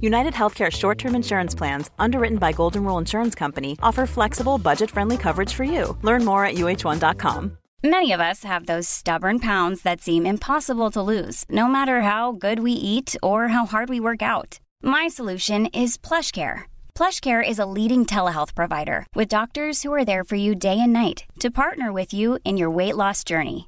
United Healthcare short term insurance plans, underwritten by Golden Rule Insurance Company, offer flexible, budget friendly coverage for you. Learn more at uh1.com. Many of us have those stubborn pounds that seem impossible to lose, no matter how good we eat or how hard we work out. My solution is PlushCare. PlushCare is a leading telehealth provider with doctors who are there for you day and night to partner with you in your weight loss journey.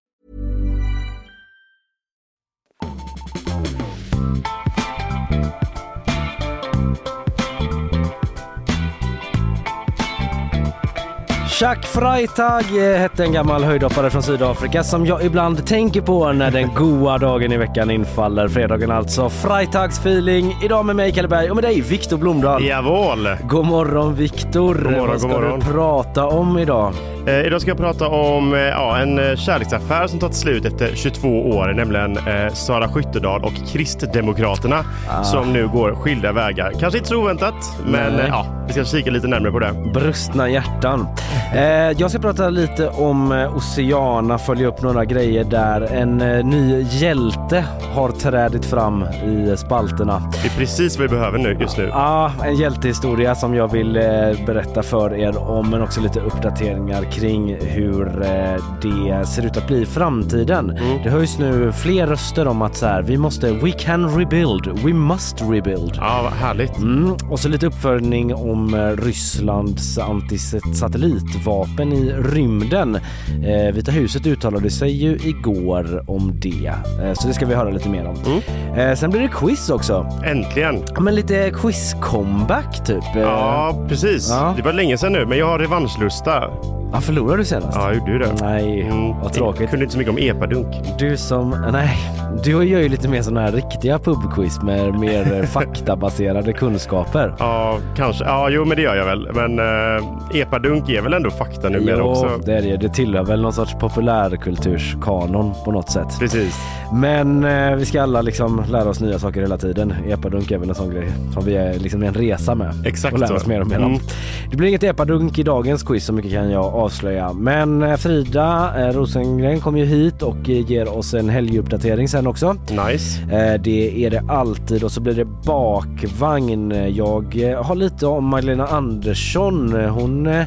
Chuck Freitag eh, hette en gammal höjdhoppare från Sydafrika som jag ibland tänker på när den goa dagen i veckan infaller. Fredagen alltså. Freitags feeling. Idag med mig Kalle Berg och med dig Viktor Blomdahl. Jawohl! God morgon Viktor. God morgon, Vad ska god morgon. du prata om idag? Eh, idag ska jag prata om eh, ja, en eh, kärleksaffär som tagit slut efter 22 år, nämligen eh, Sara Skyttedal och Kristdemokraterna som nu går skilda vägar. Kanske inte så oväntat, men eh, ja, vi ska kika lite närmare på det. Brustna hjärtan. Eh, jag ska prata lite om eh, Oceana, följa upp några grejer där. En eh, ny hjälte har trädit fram i spalterna. Det är precis vad vi behöver nu just nu. Ja, en hjältehistoria som jag vill berätta för er om men också lite uppdateringar kring hur det ser ut att bli i framtiden. Det höjs nu fler röster om att så här, vi måste, we can rebuild, we must rebuild. Ja, vad härligt. Mm. Och så lite uppföljning om Rysslands antisatellitvapen i rymden. Eh, Vita huset uttalade sig ju igår om det, eh, så det ska vi höra lite mer om. Eh, sen blir det quiz också. Äntligen! Ja, Men lite quiz-comeback typ. Eh, Ja, precis. Ja. Det var länge sedan nu, men jag har revanschlusta. Ja, förlorade du senast? Ja, jag gjorde ju det. Nej, Mm, vad tråkigt. Jag kunde inte så mycket om epadunk. Du som, nej, du gör ju lite mer sådana här riktiga pubquiz med mer eh, faktabaserade kunskaper. Ja, kanske. Ja, jo, men det gör jag väl. Men eh, epadunk är väl ändå fakta numera Jo, också. det är det. Det tillhör väl någon sorts populärkulturskanon på något sätt. Precis. Men eh, vi ska alla liksom lära oss nya saker hela tiden. Epadunk är väl en sån grej som vi är liksom en resa med. Exakt och lär oss mer och mer om. Mm. Det blir inget epadunk i dagens quiz, så mycket kan jag avslöja. Men eh, Frida eh, Rosengren kommer ju hit och ger oss en helguppdatering sen också. Nice. Eh, Det är det alltid och så blir det bakvagn. Jag eh, har lite om Magdalena Andersson. Hon eh,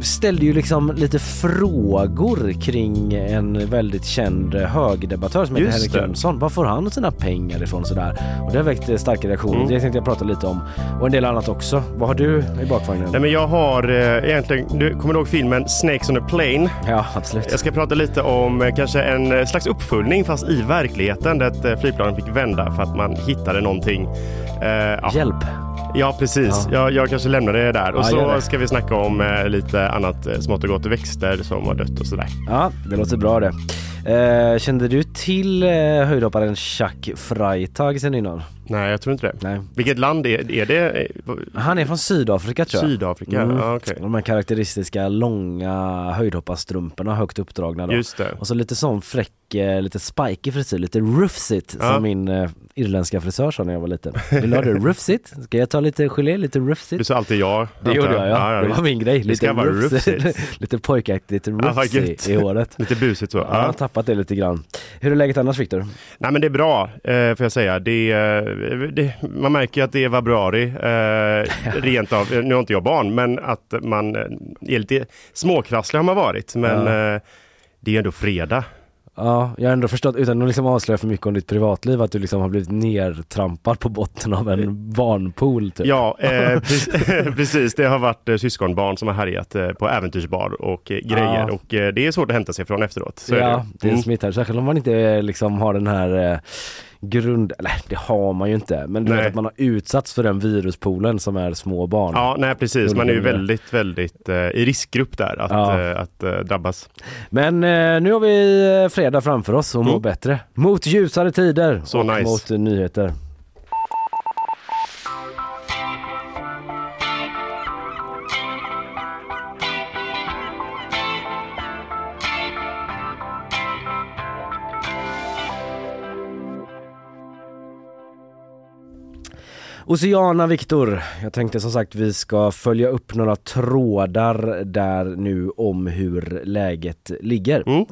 ställde ju liksom lite frågor kring en väldigt känd högerdebattör som heter Henrik. Jönsson. Var får han sina pengar ifrån sådär? Och det har väckt eh, starka reaktioner. Mm. Det tänkte jag prata lite om. Och en del annat också. Vad har du i bakvagnen? Nej, men jag har eh, egentligen, du kommer ihåg filmen Snakes on a plane? Ja, absolut. Jag ska prata lite om eh, kanske en eh, slags uppföljning fast i verkligheten där ett eh, flygplan fick vända för att man hittade någonting. Eh, ja. Hjälp. Ja, precis. Ja. Jag, jag kanske lämnar det där. Och Ja, så ska vi snacka om eh, lite annat eh, smått och gott växter som har dött och sådär. Ja, det låter bra det. Eh, kände du till eh, höjdhopparen Chuck Freitag sen innan? Nej, jag tror inte det. Nej. Vilket land är, är det? Han är från Sydafrika tror jag. Sydafrika? Mm. Ja, okej. De här karaktäristiska långa höjdhopparstrumporna högt uppdragna då. Just det. Och så lite sån fräck, eh, lite spiky frisyr, lite rufsit Ja. som min eh, irländska frisör sa när jag var liten. Vill du ha det rufsit? Ska jag ta lite gelé, lite Du rufsit? sa alltid ja. Det gjorde jag ja, det var min grej. Det Lite ska vara rufsit. lite pojkaktigt Ja, rufsigt gött. i håret. Lite busigt så. Ja, jag har Ja. tappat det lite grann. Hur är läget annars Viktor? Nej men det är bra, eh, får jag säga. Det, eh, det, man märker att det är februari, eh, rent av. Nu har inte jag barn, men att man eh, är lite småkrasslig har man varit. Men Ja. det är ändå fredag. Ja, jag har ändå förstått, utan att liksom avslöja för mycket om ditt privatliv, att du liksom har blivit nertrampad på botten av en barnpool typ. Ja, eh, pre- precis. Det har varit eh, syskonbarn som har härjat eh, på äventyrsbar och eh, grejer Ja. och eh, det är svårt att hämta sig från efteråt. Så är ja, det. det Mm. smittar, särskilt om man inte eh, liksom har den här eh, grund, eller det har man ju inte, men du Nej. vet att man har utsatts för den viruspoolen som är små barn. Ja, nej precis. Man är ju väldigt, väldigt eh, i riskgrupp där att, Ja. eh, att eh, drabbas. Men eh, nu har vi eh, fredag framför oss och Mm. bättre. Mot ljusare tider Så och nice. mot nyheter. Oceana Viktor, jag tänkte som sagt vi ska följa upp några trådar där nu om hur läget ligger. Mm.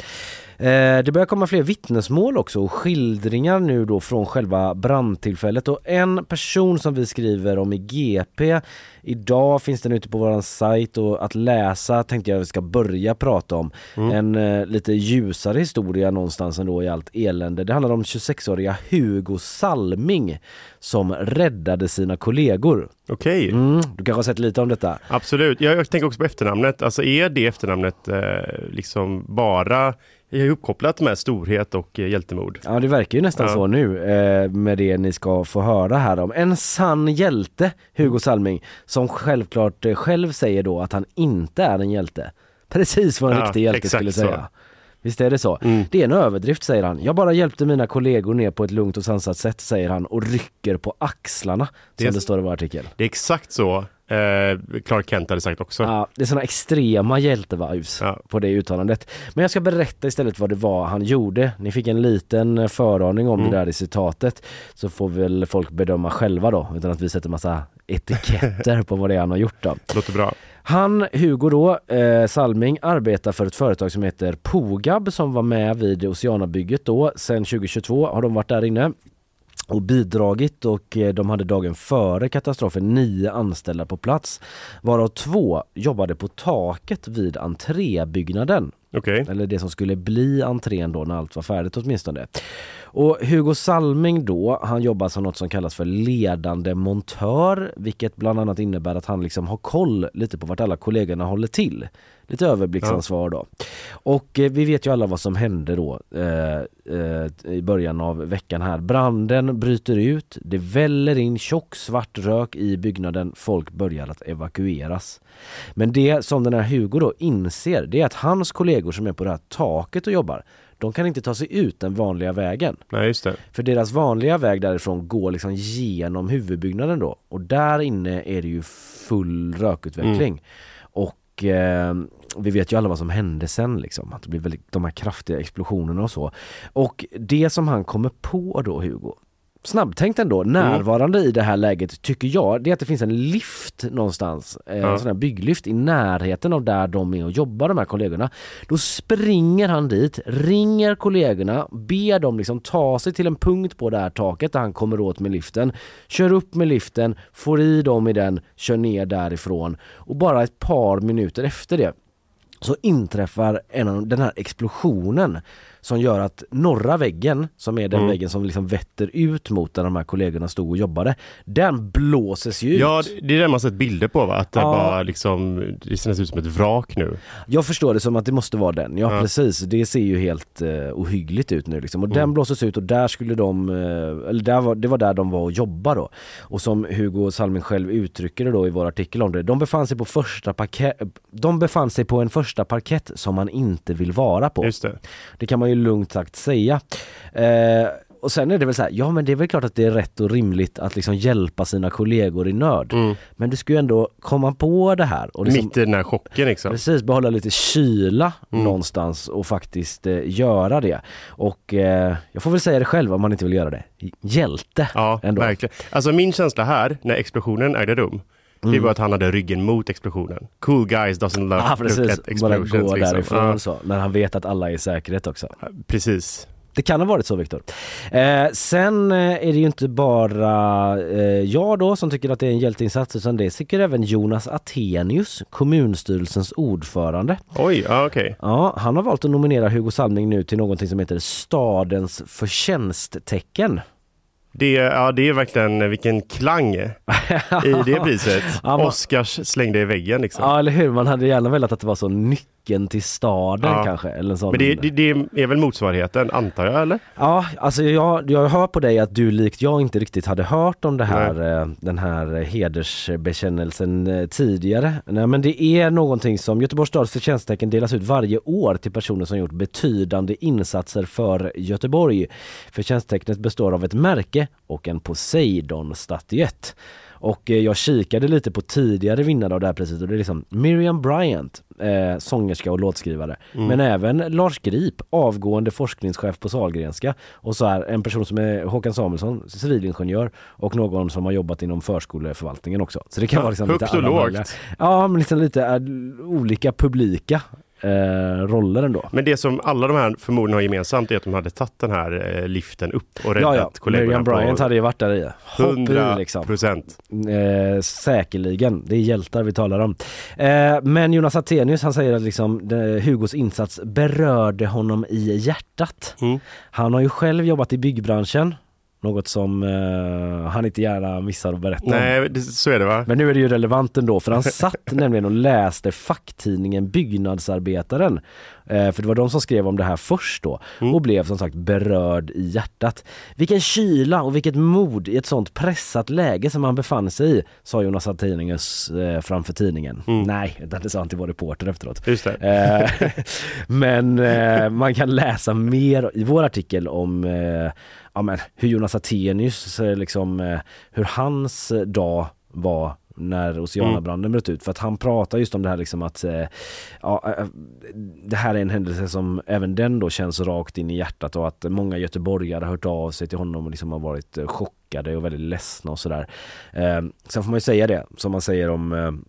Eh, det börjar komma fler vittnesmål också och skildringar nu då från själva brandtillfället och en person som vi skriver om i GP Idag finns den ute på våran sajt och att läsa tänkte jag vi ska börja prata om. En eh, lite ljusare historia någonstans ändå i allt elände. Det handlar om 26-åriga Hugo Salming som räddade sina kollegor. Okej, Mm, du kanske har sett lite om detta? absolut. Jag, jag tänker också på efternamnet. Alltså är det efternamnet eh, liksom bara är uppkopplat med storhet och eh, hjältemod? Ja det verkar ju nästan Ja. så nu eh, med det ni ska få höra här om. En sann hjälte, Hugo Salming, som självklart eh, själv säger då att han inte är en hjälte. Precis vad en Ja, riktig hjälte skulle så. säga. Visst är det så? Mm. Det är en överdrift säger han. Jag bara hjälpte mina kollegor ner på ett lugnt och sansat sätt säger han och rycker på axlarna. Som Det det står i vår artikel. Det är exakt så eh, Clark Kent hade sagt också. Ja, det är såna extrema hjältevibes Ja. på det uttalandet. Men jag ska berätta istället vad det var han gjorde. Ni fick en liten eh, föraning om Mm. det där i citatet. Så får väl folk bedöma själva då, utan att vi sätter massa etiketter på vad det är han har gjort då. Låter bra. Han, Hugo då, eh, Salming, arbetar för ett företag som heter Pogab som var med vid Oceanabygget då. Sen 2022 har de varit där inne och bidragit och eh, de hade dagen före katastrofen nio anställda på plats varav två jobbade på taket vid entrébyggnaden. Okej. Eller det som skulle bli entrén då när allt var färdigt åtminstone. Och Hugo Salming då, han jobbar som något som kallas för ledande montör vilket bland annat innebär att han liksom har koll lite på vart alla kollegorna håller till. Lite överblicksansvar då. Och eh, vi vet ju alla vad som hände då eh, eh, i början av veckan här. Branden bryter ut, det väller in tjock svart rök i byggnaden, folk börjar att evakueras. Men det som den här Hugo då inser, det är att hans kollegor som är på det här taket och jobbar, de kan inte ta sig ut den vanliga vägen. Nej, just det. För deras vanliga väg därifrån går liksom genom huvudbyggnaden då och där inne är det ju full rökutveckling. Och eh, vi vet ju alla vad som hände sen liksom, att det blir väldigt, de här kraftiga explosionerna och så. Och det som han kommer på då Hugo, snabbtänkt ändå, närvarande i det här läget tycker jag, det är att det finns en lift någonstans, eh, en sån här bygglyft i närheten av där de är och jobbar de här kollegorna. Då springer han dit, ringer kollegorna, ber dem liksom ta sig till en punkt på det här taket där han kommer åt med liften, kör upp med liften, får i dem i den, kör ner därifrån. Och bara ett par minuter efter det så inträffar en av den här explosionen som gör att norra väggen, som är den Mm. väggen som liksom vetter ut mot där de här kollegorna stod och jobbade, den blåses ju ut. Ja, det är det man sett bilder på va? Att det Ja. bara liksom, det ser ut som ett vrak nu. Jag förstår det som att det måste vara den, ja, Ja. precis. Det ser ju helt uh, ohyggligt ut nu liksom. Och den Mm. blåses ut och där skulle de, eh, eller där var, det var där de var och jobbade då. Och som Hugo Salming själv uttrycker det då i vår artikel om det, de befann sig på första parkett, de befann sig på en första parkett som man inte vill vara på. Just det. Det kan man ju lugnt sagt säga. Eh, och sen är det väl så här, ja men det är väl klart att det är rätt och rimligt att liksom hjälpa sina kollegor i nöd. Mm. Men du ska ju ändå komma på det här och liksom, Mitt i den här chocken liksom. precis behålla lite kyla Mm. någonstans och faktiskt eh, göra det. Och eh, jag får väl säga det själv om man inte vill göra det. Hjälte Ja, ändå. verkligen. Alltså min känsla här, när explosionen ägde rum, det var att han hade ryggen mot explosionen. Cool guys doesn't love Mm. Look precis, at bara explosions. gå liksom. därifrån Ja, så. När han vet att alla är i säkerhet också. precis. Det kan ha varit så Viktor. Eh, sen eh, är det ju inte bara eh, jag då som tycker att det är en hjälteinsats utan det tycker även Jonas Attenius, kommunstyrelsens ordförande. Oj, ja okej. Ja, han har valt att nominera Hugo Salming nu till någonting som heter Stadens förtjänsttecken. Det, ja, det är verkligen vilken klang i det priset. Ja, man- Oscars slängde i väggen liksom. Ja eller hur, man hade gärna velat att det var så nyckeln till staden Ja. kanske. Eller sån... Men det, det, det är väl motsvarigheten, antar jag eller? Ja, alltså jag, jag hör på dig att du likt jag inte riktigt hade hört om det här, eh, den här hedersbekännelsen eh, tidigare. Nej men det är någonting som Göteborgs stads förtjänsttecken delas ut varje år till personer som gjort betydande insatser för Göteborg. Förtjänsttecknet består av ett märke och en Poseidon-statyett. Och eh, jag kikade lite på tidigare vinnare av det här priset och det är liksom Miriam Bryant, eh, sångerska och låtskrivare. Men även Lars Grip, avgående forskningschef på Sahlgrenska. Och så här en person som är Håkan Samuelsson, civilingenjör och någon som har jobbat inom förskoleförvaltningen också. Så det kan vara liksom högt lite och lågt. Ja, men liksom lite eh, olika publika eh, roller ändå. Men det som alla de här förmodligen har gemensamt är att de hade tagit den här eh, liften upp och räddat Ja, ja. kollegorna Miriam Bryant hade ju varit där i. Hopp i 100 liksom. procent. Eh, säkerligen, det är hjältar vi talar om. Eh, men Jonas Attenius han säger att liksom, det, Hugos insats berörde honom i hjärtat. Mm. Han har ju själv jobbat i byggbranschen, något som eh, han inte gärna missar att berätta om. Nej, det, så är det va? Men nu är det ju relevant ändå för han satt nämligen och läste facktidningen Byggnadsarbetaren. Eh, för det var de som skrev om det här först då och blev som sagt berörd i hjärtat. Vilken kyla och vilket mod i ett sånt pressat läge som han befann sig i, sa Jonas Attenius eh, framför tidningen. Nej, utan det sa han till vår reporter efteråt. Just det. Eh, Men eh, man kan läsa mer i vår artikel om eh, ja, men, hur Jonas Attenius, eh, liksom, eh, hur hans eh, dag var när Oceanabranden bröt ut. För att han pratar just om det här liksom att ja, det här är en händelse som även den då känns rakt in i hjärtat och att många göteborgare har hört av sig till honom och liksom har varit chockade och väldigt ledsna och sådär. Eh, sen får man ju säga det som man säger om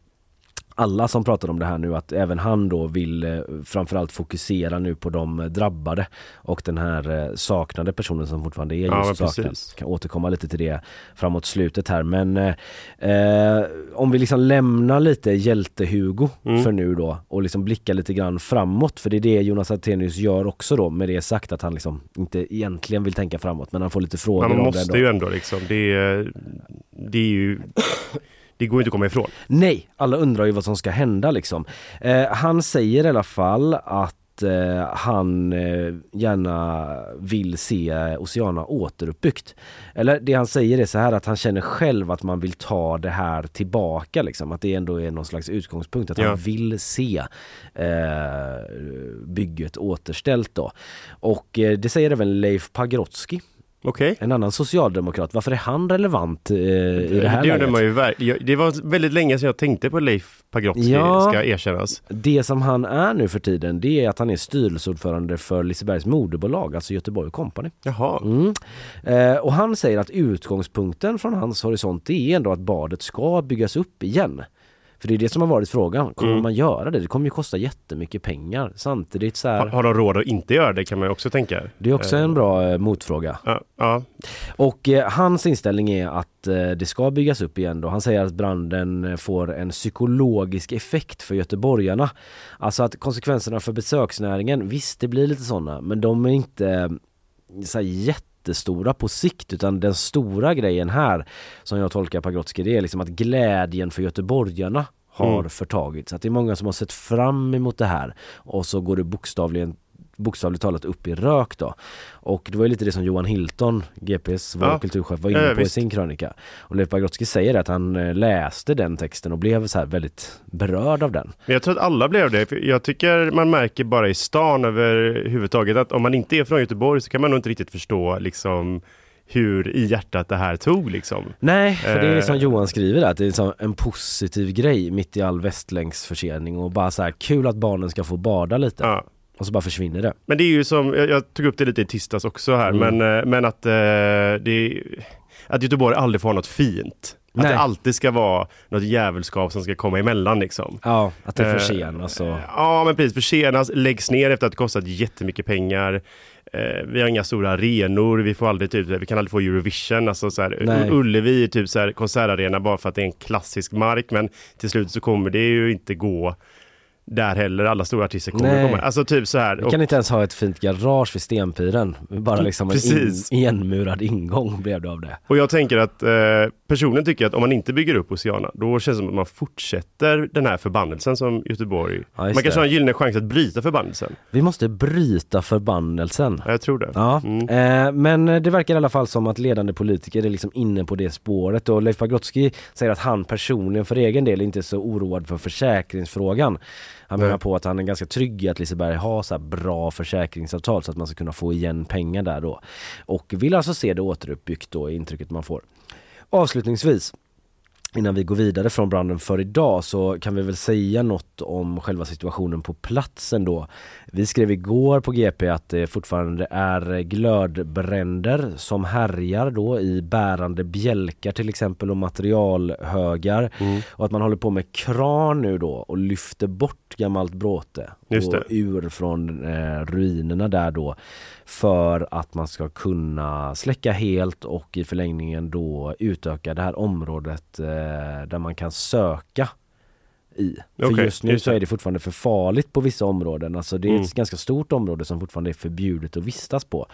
alla som pratar om det här nu att även han då vill eh, framförallt fokusera nu på de drabbade och den här eh, saknade personen som fortfarande är Ja, just saknad. precis. Kan återkomma lite till det framåt slutet här men eh, eh, om vi liksom lämnar lite hjälte-Hugo Mm. för nu då och liksom blickar lite grann framåt för det är det Jonas Attenius gör också då med det sagt att han liksom inte egentligen vill tänka framåt men han får lite frågor man om måste det ändå. ju ändå liksom. Det är, det är ju... Det går inte att komma ifrån. Nej, alla undrar ju vad som ska hända liksom. Eh, han säger i alla fall att eh, han eh, gärna vill se Oceana återuppbyggt. Eller det han säger är så här att han känner själv att man vill ta det här tillbaka liksom. Att det ändå är någon slags utgångspunkt att Ja. han vill se eh, bygget återställt då. Och eh, det säger även Leif Pagrotsky, Okej. en annan socialdemokrat. Varför är han relevant eh, i det här det läget? man ju ver- Det var väldigt länge sedan jag tänkte på Leif Pagrotsky, Ja. ska erkännas. Det som han är nu för tiden det är att han är styrelseordförande för Lisebergs moderbolag, alltså Göteborg Company. Jaha. Mm. Eh, och han säger att utgångspunkten från hans horisont är ändå att badet ska byggas upp igen. För det är det som har varit frågan. Kommer Mm. man göra det? Det kommer ju kosta jättemycket pengar. Samtidigt så Har, här, har de råd att inte göra det kan man ju också tänka. det är också en bra eh, motfråga. Ja, ja. Och eh, hans inställning är att eh, det ska byggas upp igen då. Han säger att branden eh, får en psykologisk effekt för göteborgarna. Alltså att konsekvenserna för besöksnäringen, visst det blir lite sådana, men de är inte eh, så här jättestora på sikt utan den stora grejen här som jag tolkar Pagrotsky det är liksom att glädjen för göteborgarna har Mm. förtagits. Att det är många som har sett fram emot det här och så går det bokstavligen bokstavligt talat upp i rök då. Och det var ju lite det som Johan Hilton, GPs vår Ja. kulturchef, var inne Ja, på i visst. sin krönika. Och Leif Pagrotsky säger att han eh, läste den texten och blev så här väldigt berörd av den. Men jag tror att alla blev det. Jag tycker man märker bara i stan överhuvudtaget att om man inte är från Göteborg så kan man nog inte riktigt förstå liksom hur i hjärtat det här tog liksom. Nej, för det är Eh. som Johan skriver där, att det är liksom en positiv grej mitt i all västlänksförsening och bara så här kul att barnen ska få bada lite. Ja. Och så bara försvinner det. Men det är ju som, jag, jag tog upp det lite i tisdags också här, Mm. men, eh, men att, eh, det, att Göteborg aldrig får något fint. Att Nej. det alltid ska vara något djävulskap som ska komma emellan liksom. Ja, att det Eh, försenas och... Ja, men precis. Försenas, läggs ner efter att det kostat jättemycket pengar. Eh, vi har inga stora arenor, vi får aldrig typ, vi kan aldrig få Eurovision. Alltså så här. Ullevi är typ så här konsertarena bara för att det är en klassisk mark, men till slut så kommer det ju inte gå där heller. Alla stora artister kommer Nej. komma. Alltså typ så här. Vi Och, kan inte ens ha ett fint garage vid Stenpiren. Bara liksom en in, Precis. igenmurad ingång blev det av det. och jag tänker att eh, personen tycker att om man inte bygger upp Oceana, då känns det som att man fortsätter den här förbannelsen som Göteborg. Ja, man kanske har en gyllene chans att bryta förbannelsen. Vi måste bryta förbannelsen. Ja, jag tror det. Ja, Mm. eh, men det verkar i alla fall som att ledande politiker är liksom inne på det spåret och Leif Pagrotsky säger att han personligen för egen del inte är så oroad för försäkringsfrågan. Han menar på att han är ganska trygg i att Liseberg har så bra försäkringsavtal så att man ska kunna få igen pengar där då. Och vill alltså se det återuppbyggt då, är intrycket man får. Avslutningsvis Innan vi går vidare från branden för idag så kan vi väl säga något om själva situationen på platsen då. Vi skrev igår på GP att det fortfarande är glödbränder som härjar då i bärande bjälkar till exempel och materialhögar. Och att man håller på med kran nu då och lyfter bort gammalt bråte Just och det. ur från eh, ruinerna där då för att man ska kunna släcka helt och i förlängningen då utöka det här området eh, där man kan söka i. För Okej, just nu just så är det fortfarande för farligt på vissa områden. Alltså det är Mm. ett ganska stort område som fortfarande är förbjudet att vistas på.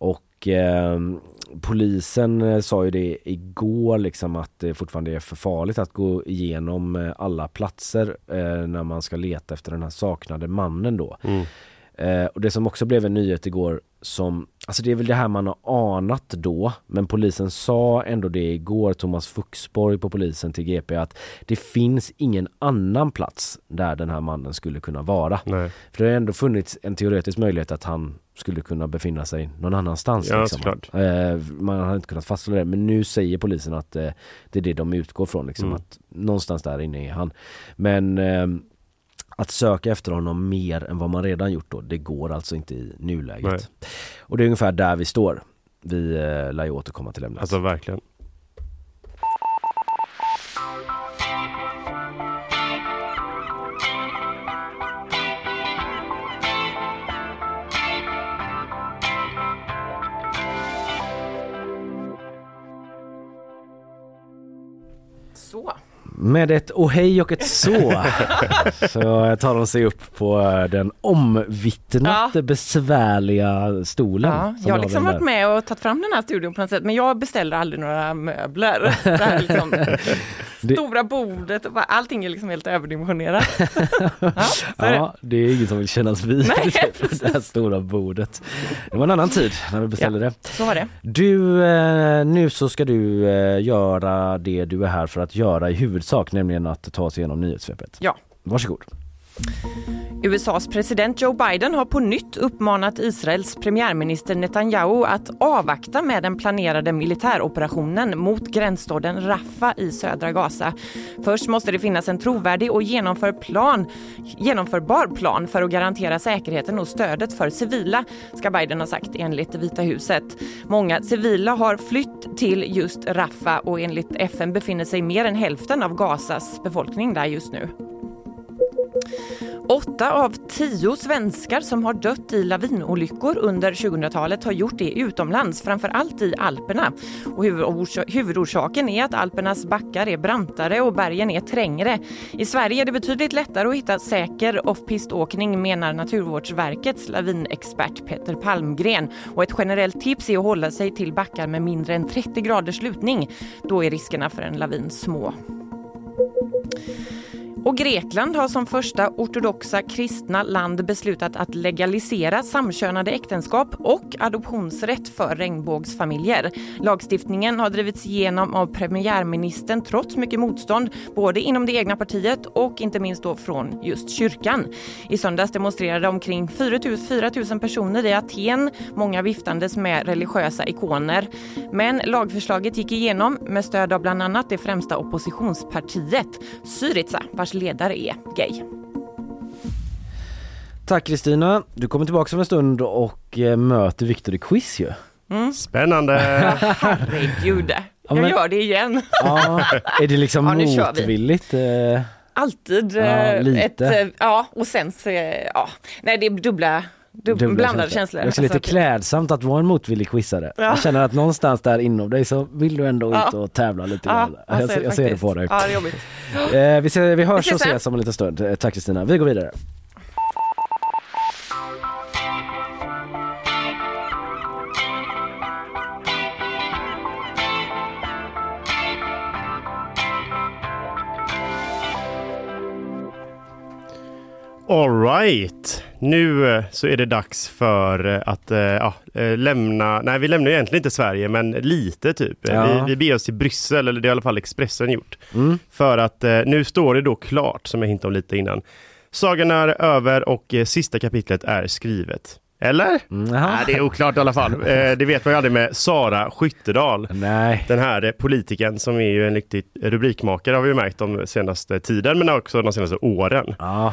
Och eh, polisen sa ju det igår liksom att det fortfarande är för farligt att gå igenom eh, alla platser eh, när man ska leta efter den här saknade mannen då. Mm. Eh, och det som också blev en nyhet igår som, alltså det är väl det här man har anat då, men polisen sa ändå det igår, Thomas Fuxborg på polisen till GP, att det finns ingen annan plats där den här mannen skulle kunna vara. Nej. För det har ändå funnits en teoretisk möjlighet att han skulle kunna befinna sig någon annanstans. Ja, liksom. Eh, man har inte kunnat fastställa det, men nu säger polisen att eh, det är det de utgår från, liksom, Mm. att någonstans där inne är han. Men ehm, att söka efter honom mer än vad man redan gjort då, det går alltså inte i nuläget. Nej. Och det är ungefär där vi står. Vi eh, lär ju återkomma till ämnet. Alltså verkligen. Med ett ohej och ett så, så tar de sig upp på den omvittnat Ja. besvärliga stolen. Ja, jag har liksom varit med och tagit fram den här studion på något sätt, men jag beställer aldrig några möbler. Det liksom, stora bordet, allting är liksom helt överdimensionerat. ja. Ja, det är ingen som vill kännas vid Nej, det här stora bordet. Det var en annan tid när vi beställde det. Så var det. Du, eh, nu så ska du eh, göra det du är här för att göra i huvudsak, nämligen att ta oss igenom nyhetssvepet. Ja. Varsågod. USAs president Joe Biden har på nytt uppmanat Israels premiärminister Netanyahu att avvakta med den planerade militäroperationen mot gränsstaden Rafah i södra Gaza. Först måste det finnas en trovärdig och genomför plan, genomförbar plan för att garantera säkerheten och stödet för civila, ska Biden ha sagt enligt Vita huset. Många civila har flytt till just Rafah och enligt FN befinner sig mer än hälften av Gazas befolkning där just nu. Åtta av tio svenskar som har dött i lavinolyckor under 2000-talet har gjort det utomlands, framför allt i Alperna. Och huvudorsaken är att Alpernas backar är brantare och bergen är trängre. I Sverige är det betydligt lättare att hitta säker off-piståkning menar Naturvårdsverkets lavinexpert Peter Palmgren. Och ett generellt tips är att hålla sig till backar med mindre än 30 graders lutning. Då är riskerna för en lavin små. Och Grekland har som första ortodoxa kristna land beslutat att legalisera samkönade äktenskap och adoptionsrätt för regnbågsfamiljer. Lagstiftningen har drivits igenom av premiärministern trots mycket motstånd både inom det egna partiet och inte minst då från just kyrkan. I söndags demonstrerade omkring 4 000 4 000 personer i Aten, många viftandes med religiösa ikoner. Men lagförslaget gick igenom med stöd av bland annat det främsta oppositionspartiet, Syriza, vars ledare är gay. Tack Kristina. Du kommer tillbaka om en stund och eh, möter Viktor i quiz ju. Spännande! Herregud. Ja, Jag men- gör det igen. Ja, är det liksom Ja, motvilligt? Eh, Alltid. Ja, eh, lite. Ett, ja, och sen så, ja. Nej, det är dubbla, dub, dubbla blandade känslor. Det är också lite Alltså, klädsamt att vara en motvillig quizare. Ja. Jag känner att någonstans där inom dig så vill du ändå Ja. ut och tävla lite Ja, grann. jag jag, ser jag ser det på dig. Ja, det är jobbigt. Eh, vi, ser, vi hörs Vi och ses sen. ses om en liten stund. Eh, Tack Kristina. Vi går vidare. Alright, nu eh, så är det dags för eh, att eh, ja, lämna, nej vi lämnar egentligen inte Sverige men lite typ. Ja. Vi, vi beger oss till Bryssel, eller det har i alla fall Expressen gjort. Mm. För att nu står det då klart, som jag hintade om lite innan. Sagan är över och sista kapitlet är skrivet. Eller? Mm. Nej, det är oklart i alla fall. Eh, det vet man ju aldrig med Sara Skyttedal. Nej. Den här politikern som är ju en riktig rubrikmakare har vi ju märkt de senaste tiden men också de senaste åren. Ja.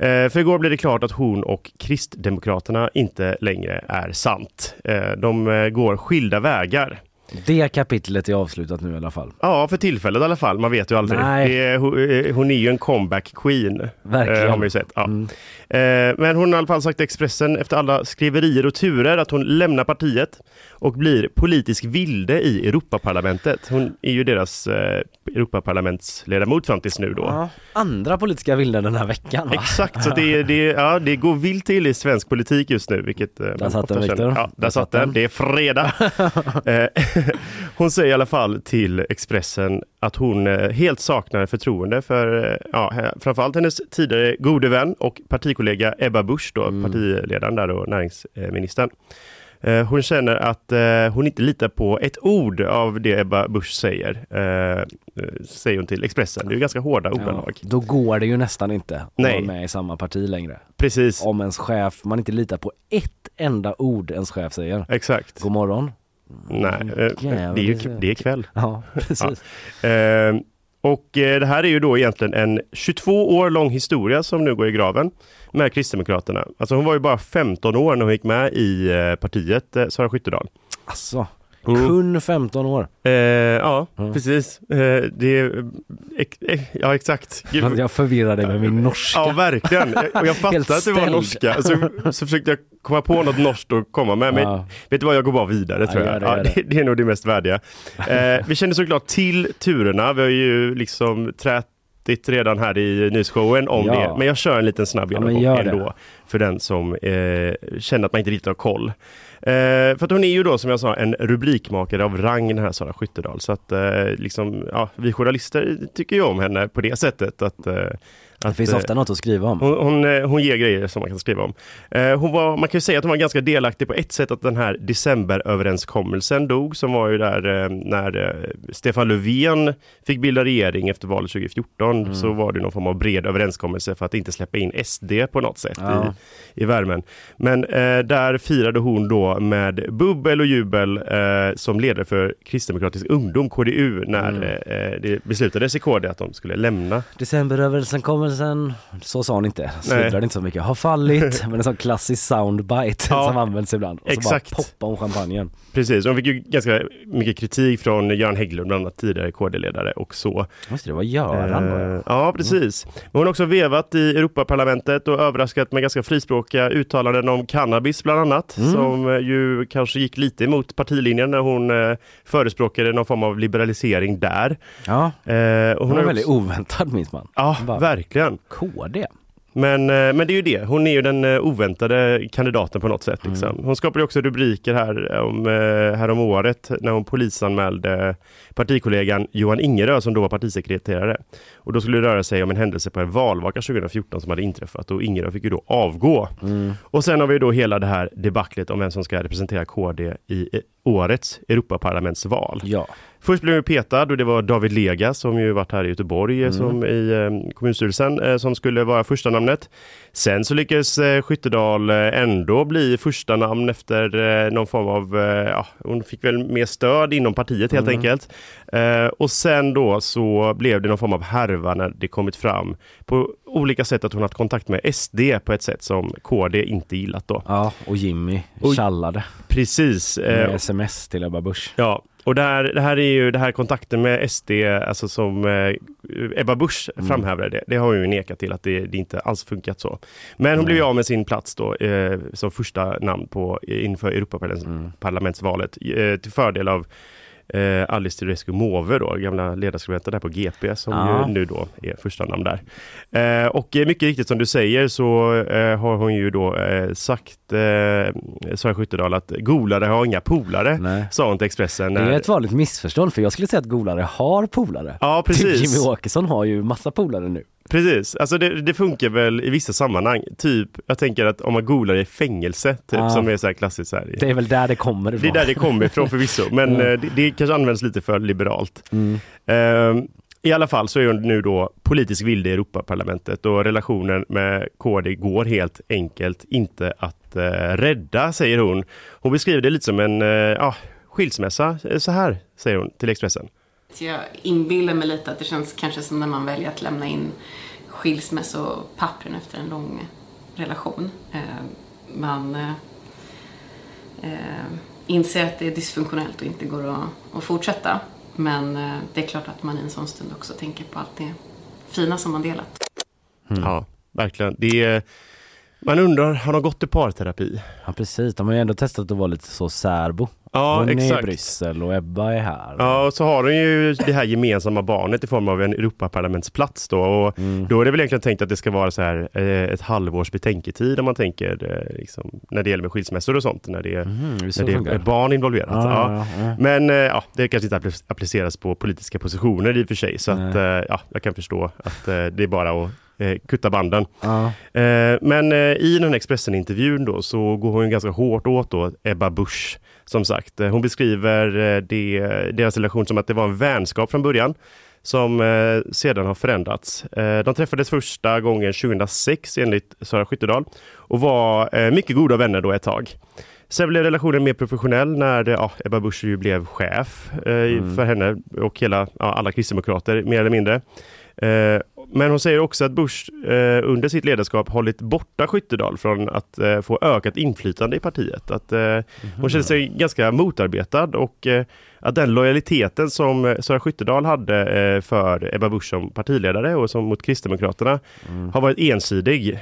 Eh, för igår blev det klart att hon och Kristdemokraterna inte längre är sant. Eh, de eh, går skilda vägar. Det kapitlet är avslutat nu i alla fall. Ja, för tillfället i alla fall. Man vet ju aldrig. Är, hon, är ju en comeback queen. Verkligen. Har man ju sett. Ja. Mm. Men hon har i alla fall sagt Expressen efter alla skriverier och turer att hon lämnar partiet och blir politisk vilde i Europaparlamentet. Hon är ju deras eh, Europaparlamentsledamot fram tills nu då. Ja. Andra politiska vilden den här veckan va? Exakt, så det, det, ja, det går vilt till i svensk politik just nu. Vilket, eh, man satt den. Viktor. Ja, där satt den. Det är fredag. Eh, hon säger i alla fall till Expressen att hon eh, helt saknar förtroende för eh, ja, framförallt hennes tidigare gode vän och partikollega Ebba Busch, då, Mm. partiledaren där och näringsministern. Eh, Hon känner att eh, hon inte litar på ett ord av det Ebba Busch säger, eh, säger hon till Expressen. Det är ju ganska hårda Ja, ordalag. då går det ju nästan inte att Nej. vara med i samma parti längre. Precis, Om ens chef, man inte litar på ett enda ord ens chef säger. exakt. God morgon. Nej, eh, det är ju det är kväll. Ja, precis. Eh, och det här är ju då egentligen en 22 år lång historia som nu går i graven med Kristdemokraterna. Alltså hon var ju bara 15 år när hon gick med i eh, partiet, eh, Sara Skyttedal. Alltså, Mm. kun 15 år. Eh, ja, Mm. precis. Eh, det är, ex, eh, ja, exakt. Jag förvirrar dig med min norska. Ja, verkligen. Och jag fattade att det var norska. Så, så försökte jag komma på något norskt att komma med. Men Ja. vet du vad, jag går bara vidare Ja, tror jag. det, ja, det. det, det är nog det mest värdiga. Eh, vi känner såklart till turerna. Vi har ju liksom trätit redan här i nyhetsshowen om Ja. det. Men jag kör en liten snabb Ja, genomgång det. ändå. För den som eh, känner att man inte riktigt har koll. Eh, för att hon är ju då som jag sa en rubrikmakare av rang den här Sara Skyttedal. Så att eh, liksom, ja, vi journalister tycker ju om henne på det sättet. Att, eh, Det att, finns eh, ofta något att skriva om. hon, hon, eh, hon ger grejer som man kan skriva om. Eh, hon var, man kan ju säga att hon var ganska delaktig på ett sätt att den här decemberöverenskommelsen dog som var ju där när Stefan Löfven fick bilda regering efter valet 2014 Mm. så var det någon form av bred överenskommelse för att inte släppa in SD på något sätt Ja. i, i värmen. Men eh, där firade hon då med bubbel och jubel eh, som ledare för Kristdemokratisk ungdom, KDU, när Mm. eh, det beslutades i KD att de skulle lämna Decemberöverenskommelsen, så sa hon inte, sluddrade inte så mycket, har fallit, men en sån klassisk soundbite Ja. som används ibland. Och Exakt. så bara poppar hon champagnen. Precis, hon fick ju ganska mycket kritik från Göran Hägglund, bland annat tidigare KD-ledare och så. Just det, det var Göran var det. Eh, ja, precis. Men hon har också vevat i Europaparlamentet och överraskat med ganska frispråkiga uttalanden om cannabis bland annat, Mm. som eh, ju kanske gick lite emot partilinjen när hon eh, förespråkade någon form av liberalisering där. Ja, Eh, hon hon var väldigt oväntad minns man. Ja, Bara- verkligen. KD. Men, eh, men det är ju det, hon är ju den eh, oväntade kandidaten på något sätt. Mm. Liksom. Hon skapade också rubriker här om, eh, här om året när hon polisanmälde partikollegan Johan Ingerö som då var partisekreterare. Och då skulle det röra sig om en händelse på en valvaka 2014 som hade inträffat och Ingerö fick ju då avgå. Mm. Och sen har vi då hela det här debaclet om vem som ska representera KD i årets Europaparlamentsval. Ja. Först blev hon petad och det var David Lega som ju varit här i Göteborg eh, som i eh, kommunstyrelsen eh, som skulle vara första namnet. Sen så lyckades eh, Skyttedal eh, ändå bli första namn efter eh, någon form av, ja, hon fick väl mer stöd inom partiet helt enkelt. Eh, och sen då så blev det någon form av härva när det kommit fram på olika sätt att hon haft kontakt med SD på ett sätt som KD inte gillat då. ja, och Jimmy Och- tjallade Precis. med sms till Ebba Busch. Ja, och det här, det här är ju det här kontakten med SD, alltså som eh, Ebba Busch Mm. framhävade det, det har hon ju nekat till att det, det inte alls funkat så. Men hon blev ju av med sin plats då eh, som första namn på, inför Europaparlamentsvalet eh, till fördel av eh, Alice Teodorescu Måwe då, gamla ledarskribenten där på GP som Ja. ju nu då är första namn där. Eh, och eh, mycket riktigt som du säger så eh, har hon ju då eh, sagt, eh, Sara Skyttedal, att golare har inga polare, Nej. sa hon till Expressen. Det är ett vanligt missförstånd för jag skulle säga att golare har polare. Ja, Typ precis. Jimmy Åkesson har ju massa polare nu. Precis, alltså det, det funkar väl i vissa sammanhang. Typ, jag tänker att om man googlar i fängelse, typ, Ja. som är så här klassiskt. Så här, Det är väl där det kommer Det ifrån. är där det kommer ifrån förvisso, men Mm. det, det kanske används lite för liberalt. Mm. Ehm, I alla fall så är hon nu då politisk vilde i Europaparlamentet och relationen med KD går helt enkelt inte att eh, rädda, säger hon. Hon beskriver det lite som en eh, skilsmässa, Eh, så här säger hon till Expressen. Jag inbillar mig lite att det känns kanske som när man väljer att lämna in skilsmässopappren efter en lång relation. Eh, Man eh, eh, inser att det är dysfunktionellt och inte går att, fortsätta. Men det är klart att man i en sån stund också tänker på allt det fina som man delat. Ja, verkligen. Det är, man undrar, har de gått i parterapi? Ja precis, de har ju ändå testat att vara lite så särbo. Ja, Hon är i exakt. Bryssel och Ebba är här. Ja, och så har hon ju det här gemensamma barnet i form av en Europaparlamentsplats då. Och Mm. Då är det väl egentligen tänkt att det ska vara så här eh, ett halvårs betänketid om man tänker eh, liksom, när det gäller med skilsmässor och sånt, när det, så när det är barn involverat. Ja, Ja. Men eh, ja, det kanske inte appli- appliceras på politiska positioner i och för sig, så att, ja, jag kan förstå att det är bara att eh, kutta banden. Ja. Eh, Men eh, i den här Expressen-intervjun då så går hon ganska hårt åt då Ebba Busch. Som sagt, Eh, hon beskriver eh, det, deras relation som att det var en vänskap från början som eh, sedan har förändrats. De träffades första gången 2006 enligt Sara Skyttedal och var mycket goda vänner då ett tag. Sen blev relationen mer professionell när ja, Ebba Busch blev chef eh, för henne och hela, ja, alla kristdemokrater mer eller mindre. Eh, men hon säger också att Bush eh, under sitt ledarskap hållit borta Skyttedal från att eh, få ökat inflytande i partiet. Att, eh, Hon känner sig ganska motarbetad och eh, att den lojaliteten som eh, Sara Skyttedal hade eh, för Ebba Busch som partiledare och som mot Kristdemokraterna har varit ensidig.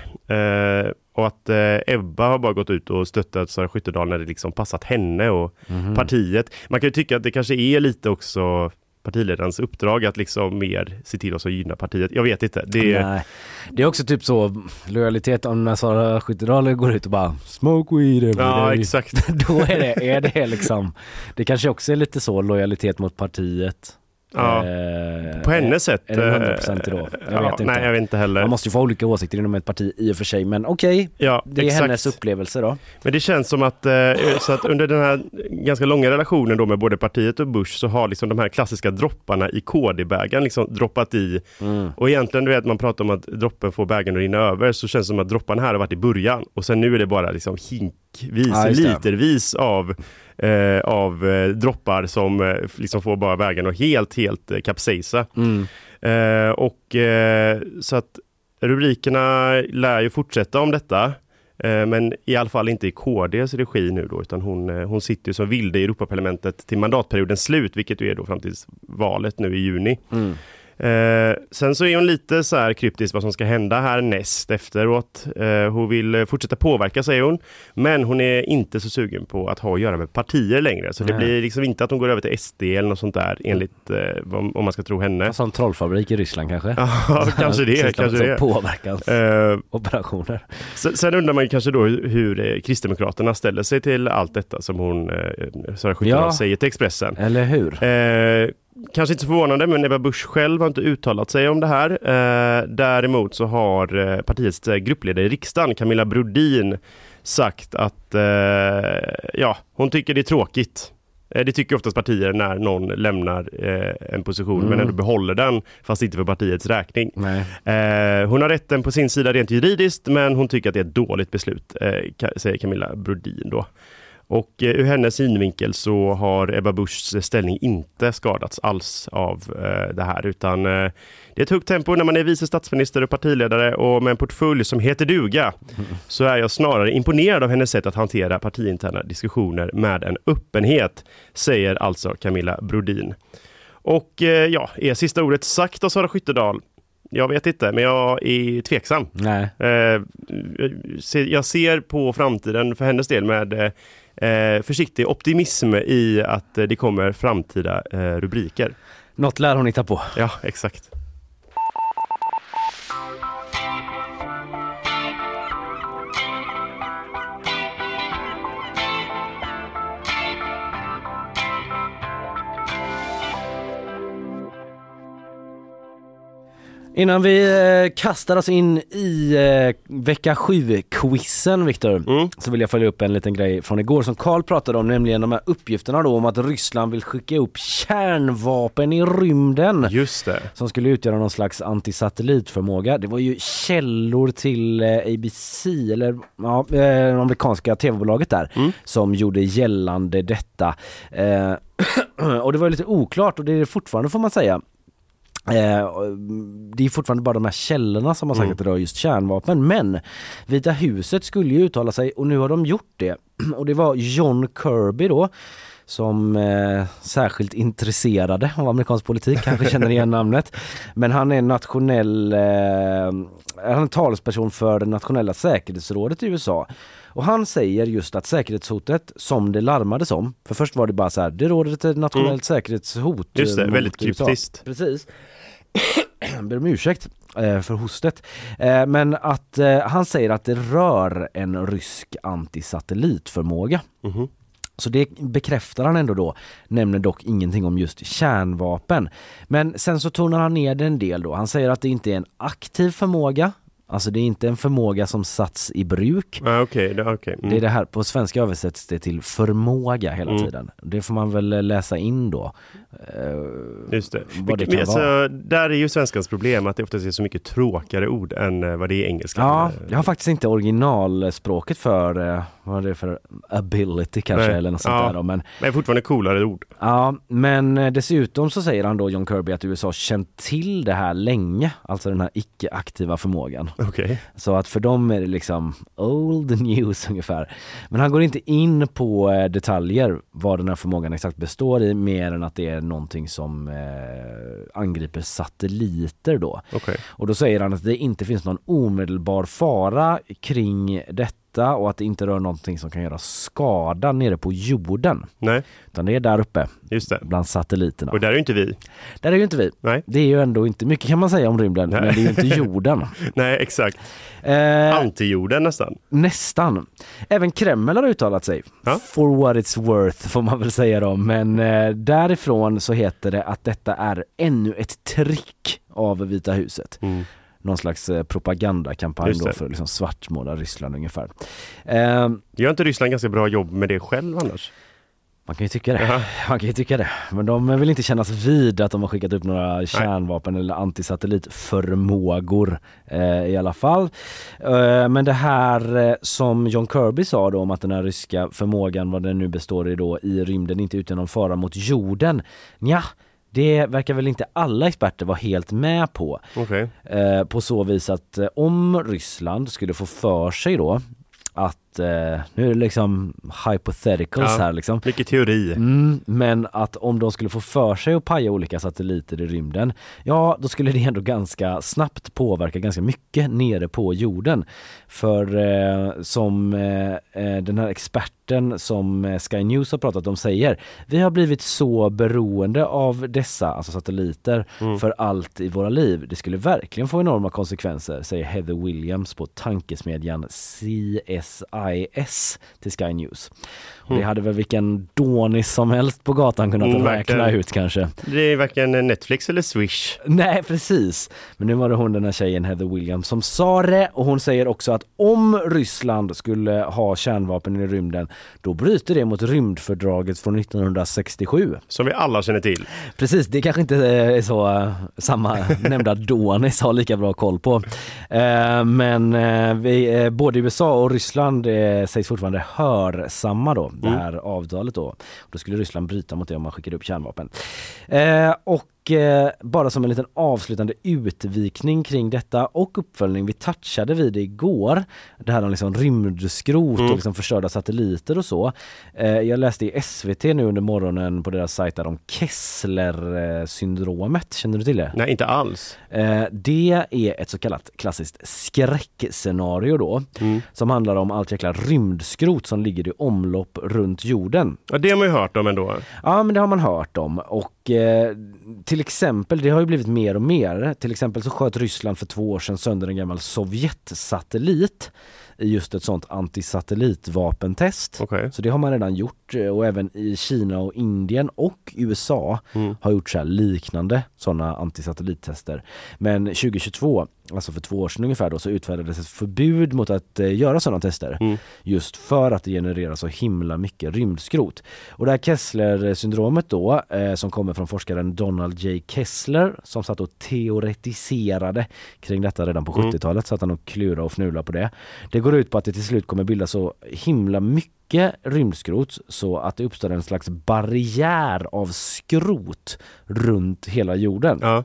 Och att Ebba har bara gått ut och stöttat Sara Skyttedal när det liksom passat henne och partiet. Man kan ju tycka att det kanske är lite också partiledarens uppdrag att liksom mer se till att gynna partiet. Jag vet inte. Det är, Nej. Det är också typ så lojalitet om när Sara Skyttedal går ut och bara smoke weed every ja, day. exakt. Då är det, är det liksom, det kanske också är lite så lojalitet mot partiet. Ja. Eh, På hennes sätt. Är det eh, 100% då? Jag ja, vet inte. Nej, jag vet inte heller. Man måste ju få olika åsikter inom ett parti i och för sig men okej, ja, det är exakt. hennes upplevelse då. Men det känns som att, eh, så att under den här ganska långa relationen då med både partiet och Bush så har liksom de här klassiska dropparna i KD-bägaren liksom droppat i. Mm. Och egentligen, du vet man pratar om att droppen får bägaren att rinna över så känns det som att dropparna här har varit i början och sen nu är det bara liksom hinkvis, Ja, litervis av eh, av eh, droppar som eh, liksom får bara bägaren att helt, helt eh, kapsejsa. Mm. Eh, och eh, så att rubrikerna lär ju fortsätta om detta. Men i alla fall inte i KDs regi nu då, utan hon, hon sitter ju som vilde i Europaparlamentet till mandatperiodens slut, vilket ju är då fram till valet nu i juni. Mm. Eh, sen så är hon lite så här kryptisk vad som ska hända här näst efteråt. Eh, hon vill eh, fortsätta påverka säger hon, men hon är inte så sugen på att ha att göra med partier längre. Så det Nej. blir liksom inte att hon går över till SD eller något sånt där enligt eh, om man ska tro henne. En sån trollfabrik i Ryssland kanske? Ja, kanske det. Kanske det. så Påverkans Eh, operationer. sen, undrar man kanske då hur eh, Kristdemokraterna ställer sig till allt detta som hon, Sara Ja. säger till Expressen. Eller hur? Kanske inte så förvånande, men Ebba Busch själv har inte uttalat sig om det här. Eh, däremot så har eh, partiets eh, gruppledare i riksdagen, Camilla Brodin, sagt att eh, ja, hon tycker det är tråkigt. Eh, Det tycker oftast partier när någon lämnar en position men Mm. ändå behåller den, fast inte för partiets räkning. Hon har rätten på sin sida rent juridiskt, men hon tycker att det är ett dåligt beslut, säger Camilla Brodin då. Och eh, ur hennes synvinkel så har Ebba Buschs ställning inte skadats alls av eh, det här utan eh, det är ett högt tempo när man är vice statsminister och partiledare och med en portfölj som heter duga så är jag snarare imponerad av hennes sätt att hantera partiinterna diskussioner med en öppenhet, säger alltså Camilla Brodin. Och ja, är sista ordet sagt av Sara Skyttedal? Jag vet inte, men jag är tveksam. Nej. Jag ser på framtiden för hennes del med eh, försiktig optimism i att eh, det kommer framtida eh, rubriker. Något lär hon hitta på. Ja, exakt. Innan vi eh, kastar oss in i eh, vecka 7-quizen Viktor, Mm. så vill jag följa upp en liten grej från igår som Karl pratade om, nämligen de här uppgifterna då om att Ryssland vill skicka upp kärnvapen i rymden Just det. som skulle utgöra någon slags antisatellitförmåga. Det var ju källor till eh, ABC, eller ja, det amerikanska tv-bolaget där, som gjorde gällande detta. Eh, och det var lite oklart och det är det fortfarande får man säga. Eh, och, det är fortfarande bara de här källorna som har sagt att det rör just kärnvapen men Vita huset skulle ju uttala sig och nu har de gjort det. Och det var John Kirby då som eh, särskilt intresserade av amerikansk politik, kanske känner igen namnet. Men han är nationell, eh, han är talesperson för det nationella säkerhetsrådet i USA. Och han säger just att säkerhetshotet som det larmades om, för först var det bara så här, det råder ett nationellt säkerhetshot. Just det, eh, väldigt USA. kryptiskt. Precis. Ber om ursäkt eh, för hostet. Eh, men att eh, han säger att det rör en rysk antisatellitförmåga. Mhm. Så det bekräftar han ändå då, nämner dock ingenting om just kärnvapen. Men sen så tonar han ner det en del då. Han säger att det inte är en aktiv förmåga, alltså det är inte en förmåga som satts i bruk. Ah, det, okej. Mm. Det är det här, på svenska översätts det till förmåga hela Mm. tiden. Det får man väl läsa in då. Eh, Just det. vad det kan alltså, vara. Där är ju svenskans problem att det oftast är så mycket tråkigare ord än eh, vad det är i engelska. Ja, Eh, jag har faktiskt inte originalspråket för, eh, vad är det för ability kanske Nej. eller något sånt Ja. där då. Men, Men fortfarande coolare ord. ja, men eh, dessutom så säger han då John Kirby att USA känt till det här länge, alltså den här icke-aktiva förmågan. Okej. Så att för dem är det liksom old news ungefär. Men han går inte in på eh, detaljer vad den här förmågan exakt består i mer än att det är någonting som eh, angriper satelliter då. Okej. Och då säger han att det inte finns någon omedelbar fara kring detta och att det inte rör någonting som kan göra skada nere på jorden. Nej, Utan det är där uppe just det. bland satelliterna. Och där är ju inte vi. Där är ju inte vi. Nej, Det är ju ändå inte mycket kan man säga om rymden, Nej. men det är ju inte jorden. Nej exakt. Eh, Antijorden nästan. nästan. Även Kreml har uttalat sig. Ja. For what it's worth får man väl säga då. Men eh, därifrån så heter det att detta är ännu ett trick av Vita huset. Mm. Någon slags eh, propagandakampanj då för att liksom svartmåla Ryssland ungefär. Eh, Gör inte Ryssland ganska bra jobb med det själv annars? man kan ju tycka det. Jaha. Man kan ju tycka det. Men de vill inte kännas vid att de har skickat upp några kärnvapen eller antisatellitförmågor eh, i alla fall. Eh, men det här eh, som John Kirby sa då om att den här ryska förmågan, vad den nu består i då, i rymden inte utgör någon fara mot jorden. Ja, det verkar väl inte alla experter vara helt med på. Okej. Eh, på så vis att eh, om Ryssland skulle få för sig då att, eh, nu är det liksom hypotheticals Ja. här liksom. Mycket teori. Mm, men att om de skulle få för sig att paja olika satelliter i rymden, ja då skulle det ändå ganska snabbt påverka ganska mycket nere på jorden. För eh, som eh, eh, den här experten som eh, Sky News har pratat om säger, vi har blivit så beroende av dessa, alltså satelliter, för allt i våra liv. Det skulle verkligen få enorma konsekvenser, säger Heather Williams på tankesmedjan CSIS till Sky News. Och det hade väl vilken dånis som helst på gatan kunnat Mm, räkna ut kanske. Det är varken Netflix eller Swish. Nej precis, men nu var det hon den här tjejen Heather Williams som sa det och hon säger också att om Ryssland skulle ha kärnvapen i rymden då bryter det mot rymdfördraget från 1967. Som vi alla känner till. Precis, det kanske inte är så eh, samma nämnda Donis har lika bra koll på. Eh, Men eh, vi, eh, både USA och Ryssland eh, sägs fortfarande hörsamma då, det här avtalet då. Och då skulle Ryssland bryta mot det om man skickade upp kärnvapen. Eh, och eh, bara som en liten avslutande utvikning kring detta och uppföljning, vi touchade vid det igår, det här om liksom rymdskrot och liksom förstörda satelliter och så. Eh, jag läste i SVT nu under morgonen på deras sajt där om Kessler-syndromet, känner du till det? Nej, inte alls. Eh, det är ett så kallat klassiskt skräckscenario då som handlar om allt jäkla rymdskrot som ligger i omlopp runt jorden. Ja, det har man ju hört om ändå. Ja men det har man hört om och eh, till exempel, det har ju blivit mer och mer. Till exempel så sköt Ryssland för två år sedan sönder en gammal Sovjetsatellit i just ett sånt antisatellitvapentest. Okej. Så det har man redan gjort eh, och även i Kina och Indien och USA har gjort så här liknande sådana antisatellittester. Men 2022, alltså för två år sedan ungefär då, så utfärdades ett förbud mot att eh, göra sådana tester. Just för att det genererar så himla mycket rymdskrot. Och det här Kessler-syndromet då, eh, som kommer från forskaren Donald J. Kessler som satt och teoretiserade kring detta redan på 70-talet, satt han och klura och fnula på det. Det går ut på att det till slut kommer bildas så himla mycket rymdskrot så att det uppstår en slags barriär av skrot runt hela jorden. Ja.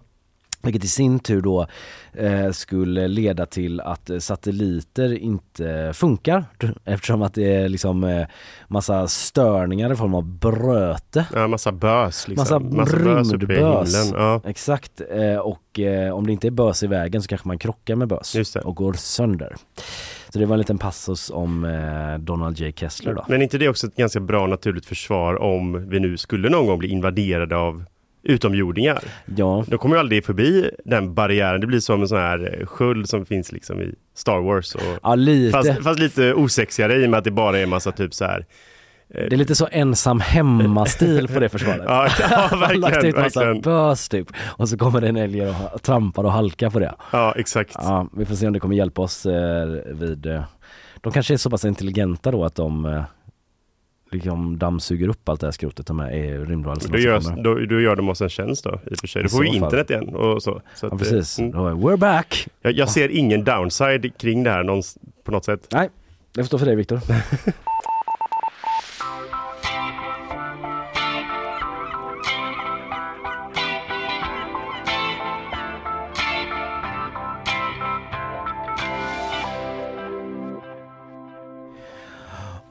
Vilket i sin tur då eh, skulle leda till att eh, satelliter inte funkar eftersom att det är liksom eh, massa störningar i form av bröte. Ja, massa bös liksom. Massa, i rymdbös. Ja. Exakt. Eh, och eh, om det inte är bös i vägen så kanske man krockar med bös och går sönder. Så det var en liten passus om eh, Donald J. Kessler då. Men är inte det också ett ganska bra naturligt försvar om vi nu skulle någon gång bli invaderade av utomjordingar? Ja, De kommer ju aldrig förbi den barriären. Det blir som en sån här eh, sköld som finns liksom i Star Wars. Och, ja lite. fast, fast lite osexigare i och med att det bara är en massa typ så här. Det är lite så ensam hemma-stil på det försvaret. Ja, ja har lagt verkligen. ut massa verkligen. bös typ och så kommer det en älg och trampar och halkar på det. Ja, exakt. Ja, vi får se om det kommer hjälpa oss eh, vid... Eh, de kanske är så pass intelligenta då att de eh, liksom dammsuger upp allt det här skrotet de här är rymdvarelserna Då gör, då, då gör de oss en tjänst då i och för sig. Då får vi fall. internet igen och så. så Ja precis, mm. we're back! jag, jag ser ingen downside kring det här någons, på något sätt. Nej, det får stå för dig Viktor.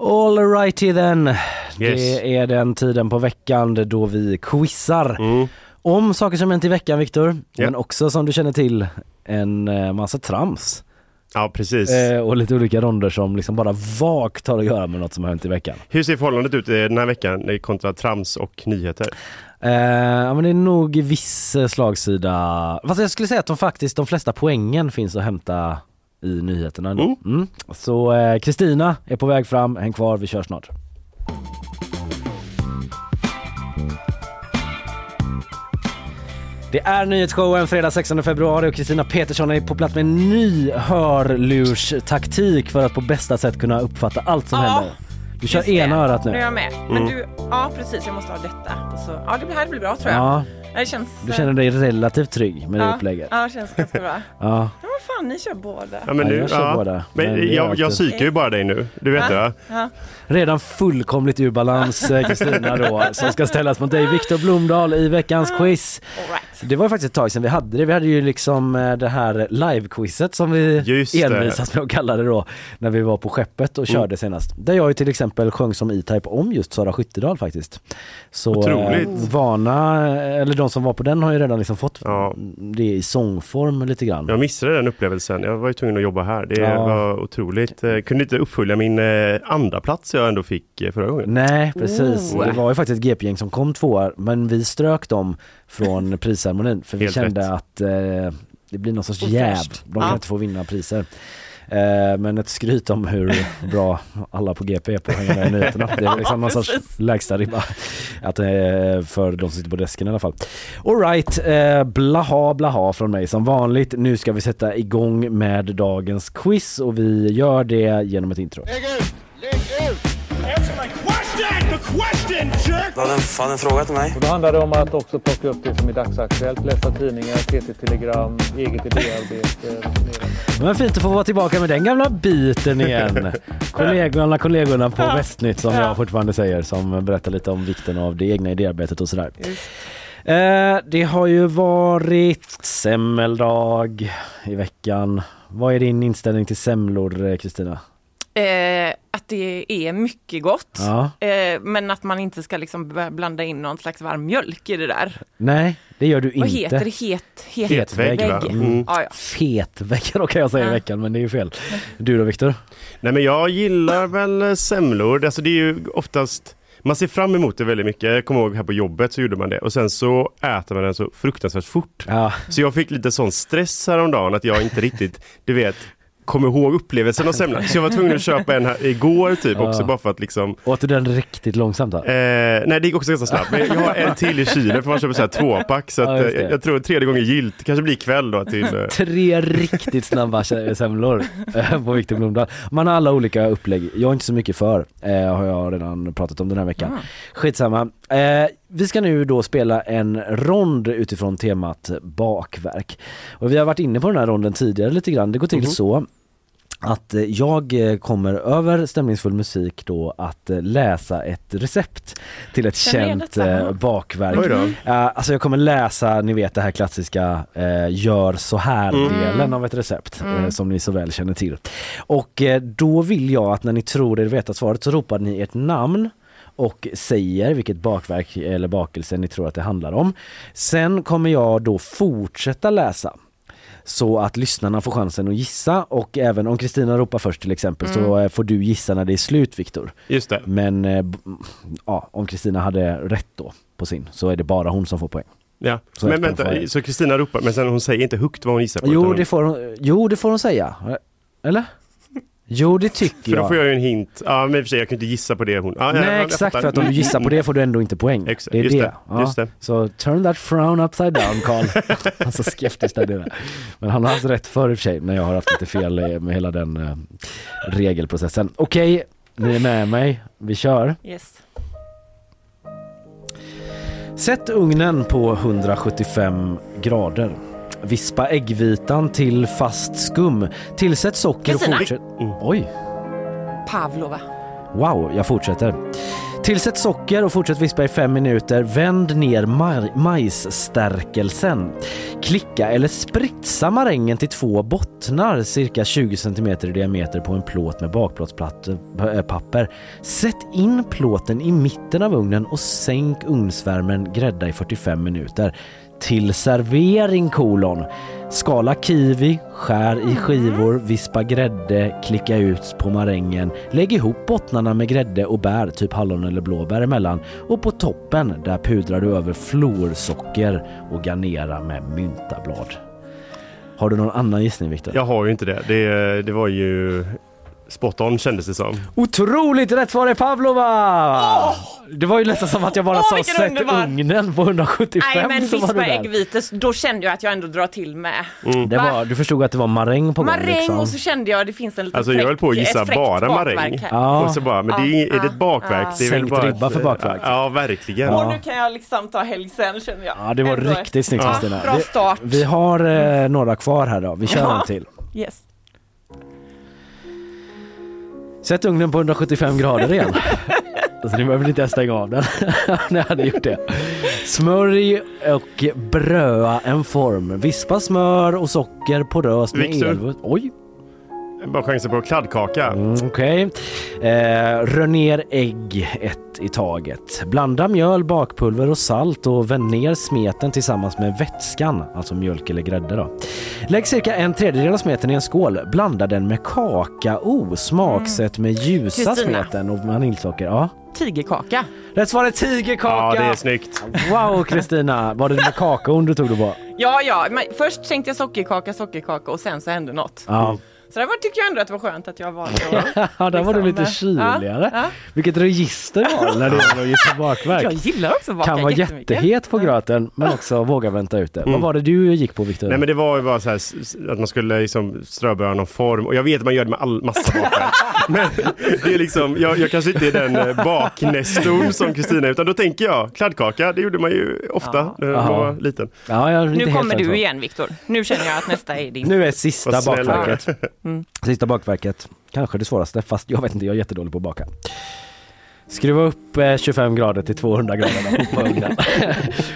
Alrighty then. Yes. Det är den tiden på veckan då vi quizar Mm. om saker som hänt i veckan Viktor. Ja. Men också som du känner till en eh, massa trams. Ja, precis. Eh, och lite olika ronder som liksom bara vagt har att göra med något som har hänt i veckan. Hur ser förhållandet ut den här veckan eh, kontra trams och nyheter? Eh, ja men det är nog viss eh, slagsida. Fast jag skulle säga att de faktiskt, de flesta poängen finns att hämta i nyheterna ändå. Mm. Mm. Så eh, Kristina är på väg fram, häng kvar, vi kör snart. Det är nyhetsshowen fredag 16 februari och Kristina Petersson är på plats med en ny hörlurstaktik för att på bästa sätt kunna uppfatta allt som Ja, händer. Du kör ena örat Nu är nu. jag med. Men du, ja precis, jag måste ha detta. Så, ja, det här blir bra tror jag. Ja, Det känns... du känner dig relativt trygg med det ja, upplägget. Ja, det känns ganska bra. Ja. Ja, vad fan, ni kör båda. Ja, men Ja, nu, jag kör båda. Men, Men det jag, jag alltid- psykar ju bara dig nu. Du vet det? Ja. Redan fullkomligt ur balans eh, Kristina då som ska ställas mot dig Viktor Blomdahl i veckans quiz. All right. Det var faktiskt ett tag sedan vi hade det. Vi hade ju liksom eh, det här live-quizet som vi Just det. envisas med att kalla det då när vi var på skeppet och körde senast. Där jag ju till exempel sjöng som E-Type om just Sara Skyttedal faktiskt. Så Otroligt. eh, vana, eller de som var på den har ju redan liksom fått Ja. det i sångform lite grann. Jag missade den upplevelsen. Jag var ju tvungen att jobba här. Det Ja. var otroligt. Eh, Kunde inte uppfölja min eh, andra plats jag ändå fick eh, förra gången. Nej precis, Oh. det var ju faktiskt ett GP-gäng som kom tvåa men vi strök dem från prisceremonin för vi Helt kände rätt. att eh, det blir någon sorts jäv. De kan Ja. inte få vinna priser. Eh, men ett skryt om hur bra alla på GP är på att hänga med i nyheterna. Det är liksom någon sorts lägsta ribba. Att, eh, för de som sitter på desken i alla fall. Alright, eh, blaha blaha från mig som vanligt. Nu ska vi sätta igång med dagens quiz och vi gör det genom ett intro. Answer my question! Jerk! Du hade en, fan en fråga till mig? Och då handlar det om att också plocka upp det som är dagsaktuellt, läsa tidningar, TT-telegram, eget idéarbete. Men fint att få vara tillbaka med den gamla biten igen. Kollegorna, kollegorna på Västnytt som jag fortfarande säger som berättar lite om vikten av det egna idéarbetet och sådär. Eh, det har ju varit semmeldag i veckan. Vad är din inställning till semlor eh, Kristina? Eh, att det är mycket gott, Ja. eh, men att man inte ska liksom blanda in någon slags varm mjölk i det där. Nej, det gör du Vad inte. heter det? Het, het, Hetvägg? Mm. Ja, ja. Fetvägg då kan jag säga i veckan men det är ju fel. Du då Viktor? Nej men jag gillar väl eh, semlor. Alltså det är ju oftast man ser fram emot det väldigt mycket. Jag kommer ihåg här på jobbet så gjorde man det och sen så äter man den så fruktansvärt fort. Ja. Så jag fick lite sån stress häromdagen att jag inte riktigt, du vet, kom ihåg upplevelsen av semlan. Så jag var tvungen att köpa en här igår typ också Ja. bara för att liksom Åt du den riktigt långsamt då? Eh, nej det gick också ganska snabbt. Men jag har en till i kylen för man köper så här tvåpack. Så att, Ja, just eh, jag tror tredje gången gilt. kanske blir ikväll då till... Eh, Tre riktigt snabba se- semlor eh, på Viktor Blomdahl. Man har alla olika upplägg. Jag är inte så mycket för, eh, har jag redan pratat om den här veckan. Skitsamma. Eh, vi ska nu då spela en rond utifrån temat bakverk. Och vi har varit inne på den här ronden tidigare lite grann. Det går till så att eh, jag eh, kommer över stämningsfull musik då att eh, läsa ett recept till ett känt eh, bakverk. Eh, alltså jag kommer läsa, ni vet det här klassiska eh, gör så här delen av ett recept eh, som ni så väl känner till. Och eh, då vill jag att när ni tror er veta svaret så ropar ni ert namn och säger vilket bakverk eller bakelse ni tror att det handlar om. Sen kommer jag då fortsätta läsa så att lyssnarna får chansen att gissa och även om Kristina ropar först till exempel så eh, får du gissa när det är slut Viktor. just det. Men eh, ja, om Kristina hade rätt då på sin så är det bara hon som får poäng. Ja. Så men vänta, så Kristina ropar men sen hon säger inte högt vad hon gissar på. Jo det, får hon, jo det får hon säga. Eller? Jo det tycker För då jag. får jag ju en hint. Ja men i och för sig jag kan inte gissa på det hon... Ja, Nej jag exakt fattar. för att om du gissar på det får du ändå inte poäng. Exakt, det är just det. det, Ja. just det. Så turn that frown upside down Carl. han så skeptisk där nere. Men han har haft rätt förr i och för sig när jag har haft lite fel med hela den eh, regelprocessen. Okej, ni är med mig. Vi kör. Yes. Sätt ugnen på 175 grader. Vispa äggvitan till fast skum. Tillsätt socker Kristina. och fortsätt... Oj, Pavlova. wow, jag fortsätter. Tillsätt socker och fortsätt vispa i fem minuter. Vänd ner maj- majsstärkelsen. Klicka eller spritsa marängen till två bottnar cirka 20 cm i diameter på en plåt med bakplåtspapper. Sätt in plåten i mitten av ugnen och sänk ugnsvärmen grädda i 45 minuter. Till servering kolon. Skala kiwi, skär i skivor, vispa grädde, klicka ut på marängen. Lägg ihop bottnarna med grädde och bär, typ hallon eller blåbär emellan. Och på toppen, där pudrar du över florsocker och garnera med myntablad. Har du någon annan gissning Viktor? Jag har ju inte det. det. Det var ju spot on kändes det som. Otroligt rätt svar är Pavlova! Det var ju nästan som att jag bara Åh, sa sätt underbar! ugnen på 175 Nej men så var du vispa där. äggvite, då kände jag att jag ändå drar till med. Det var, du förstod att det var maräng på gång Maräng liksom. och så kände jag att det finns en liten Alltså jag höll på att fräck- gissa bara maräng. Ja. Och så bara, men det är, är det ett bakverk? Det är Sänkt bara ribba ett- för bakverk. Ja, verkligen. Ja. Och nu kan jag liksom ta helg sen känner jag. Ja det var Ändå. riktigt snyggt Ja, Kristina. bra Vi- start. Vi har eh, några kvar här då, vi kör Ja. en till. Yes. Sätt ugnen på 175 grader igen. Alltså ni behöver inte ens stänga av den. Ni hade gjort det. Smörj och bröa en form. Vispa smör och socker poröst med Victor. elvudd. Oj, Bara chansen på kladdkaka. mm, okej. Eh, rör ner ägg ett i taget. Blanda mjöl, bakpulver och salt och vänd ner smeten tillsammans med vätskan, alltså mjölk eller grädde då. Lägg cirka en tredjedel av smeten i en skål. Blanda den med kakao. Smaksätt med ljusa Kristina. smeten och vaniljsocker. Ja. Tigerkaka. Rätt svar är tigerkaka! Ja, det är snyggt. Wow Kristina, var det med kakaon du tog det på? Ja, ja, men först tänkte jag sockerkaka, sockerkaka och sen så hände något. Ja. Så där var, tycker jag ändå att det var skönt att jag valde att Ja, där var du lite liksom, eh, kyligare. ja, ja. Vilket register du har när det gäller att gissa bakverk. Jag gillar också att baka kan vara jättehet på gröten men också våga vänta ut det. Mm. Vad var det du gick på Viktor? Nej men det var ju bara så här att man skulle liksom ströbröda någon form och jag vet att man gör det med all massa bakverk. men det är liksom, jag, jag kanske inte är den eh, baknestorn som Kristina utan då tänker jag kladdkaka, det gjorde man ju ofta Ja. när man var liten. Ja, Nu kommer du igen Viktor. Nu känner jag att nästa är din. Nu är sista bakverket. Mm. Sista bakverket. Kanske det svåraste fast jag vet inte, jag är jättedålig på att baka. Skruva upp eh, 25 grader till 200 grader på ugnen.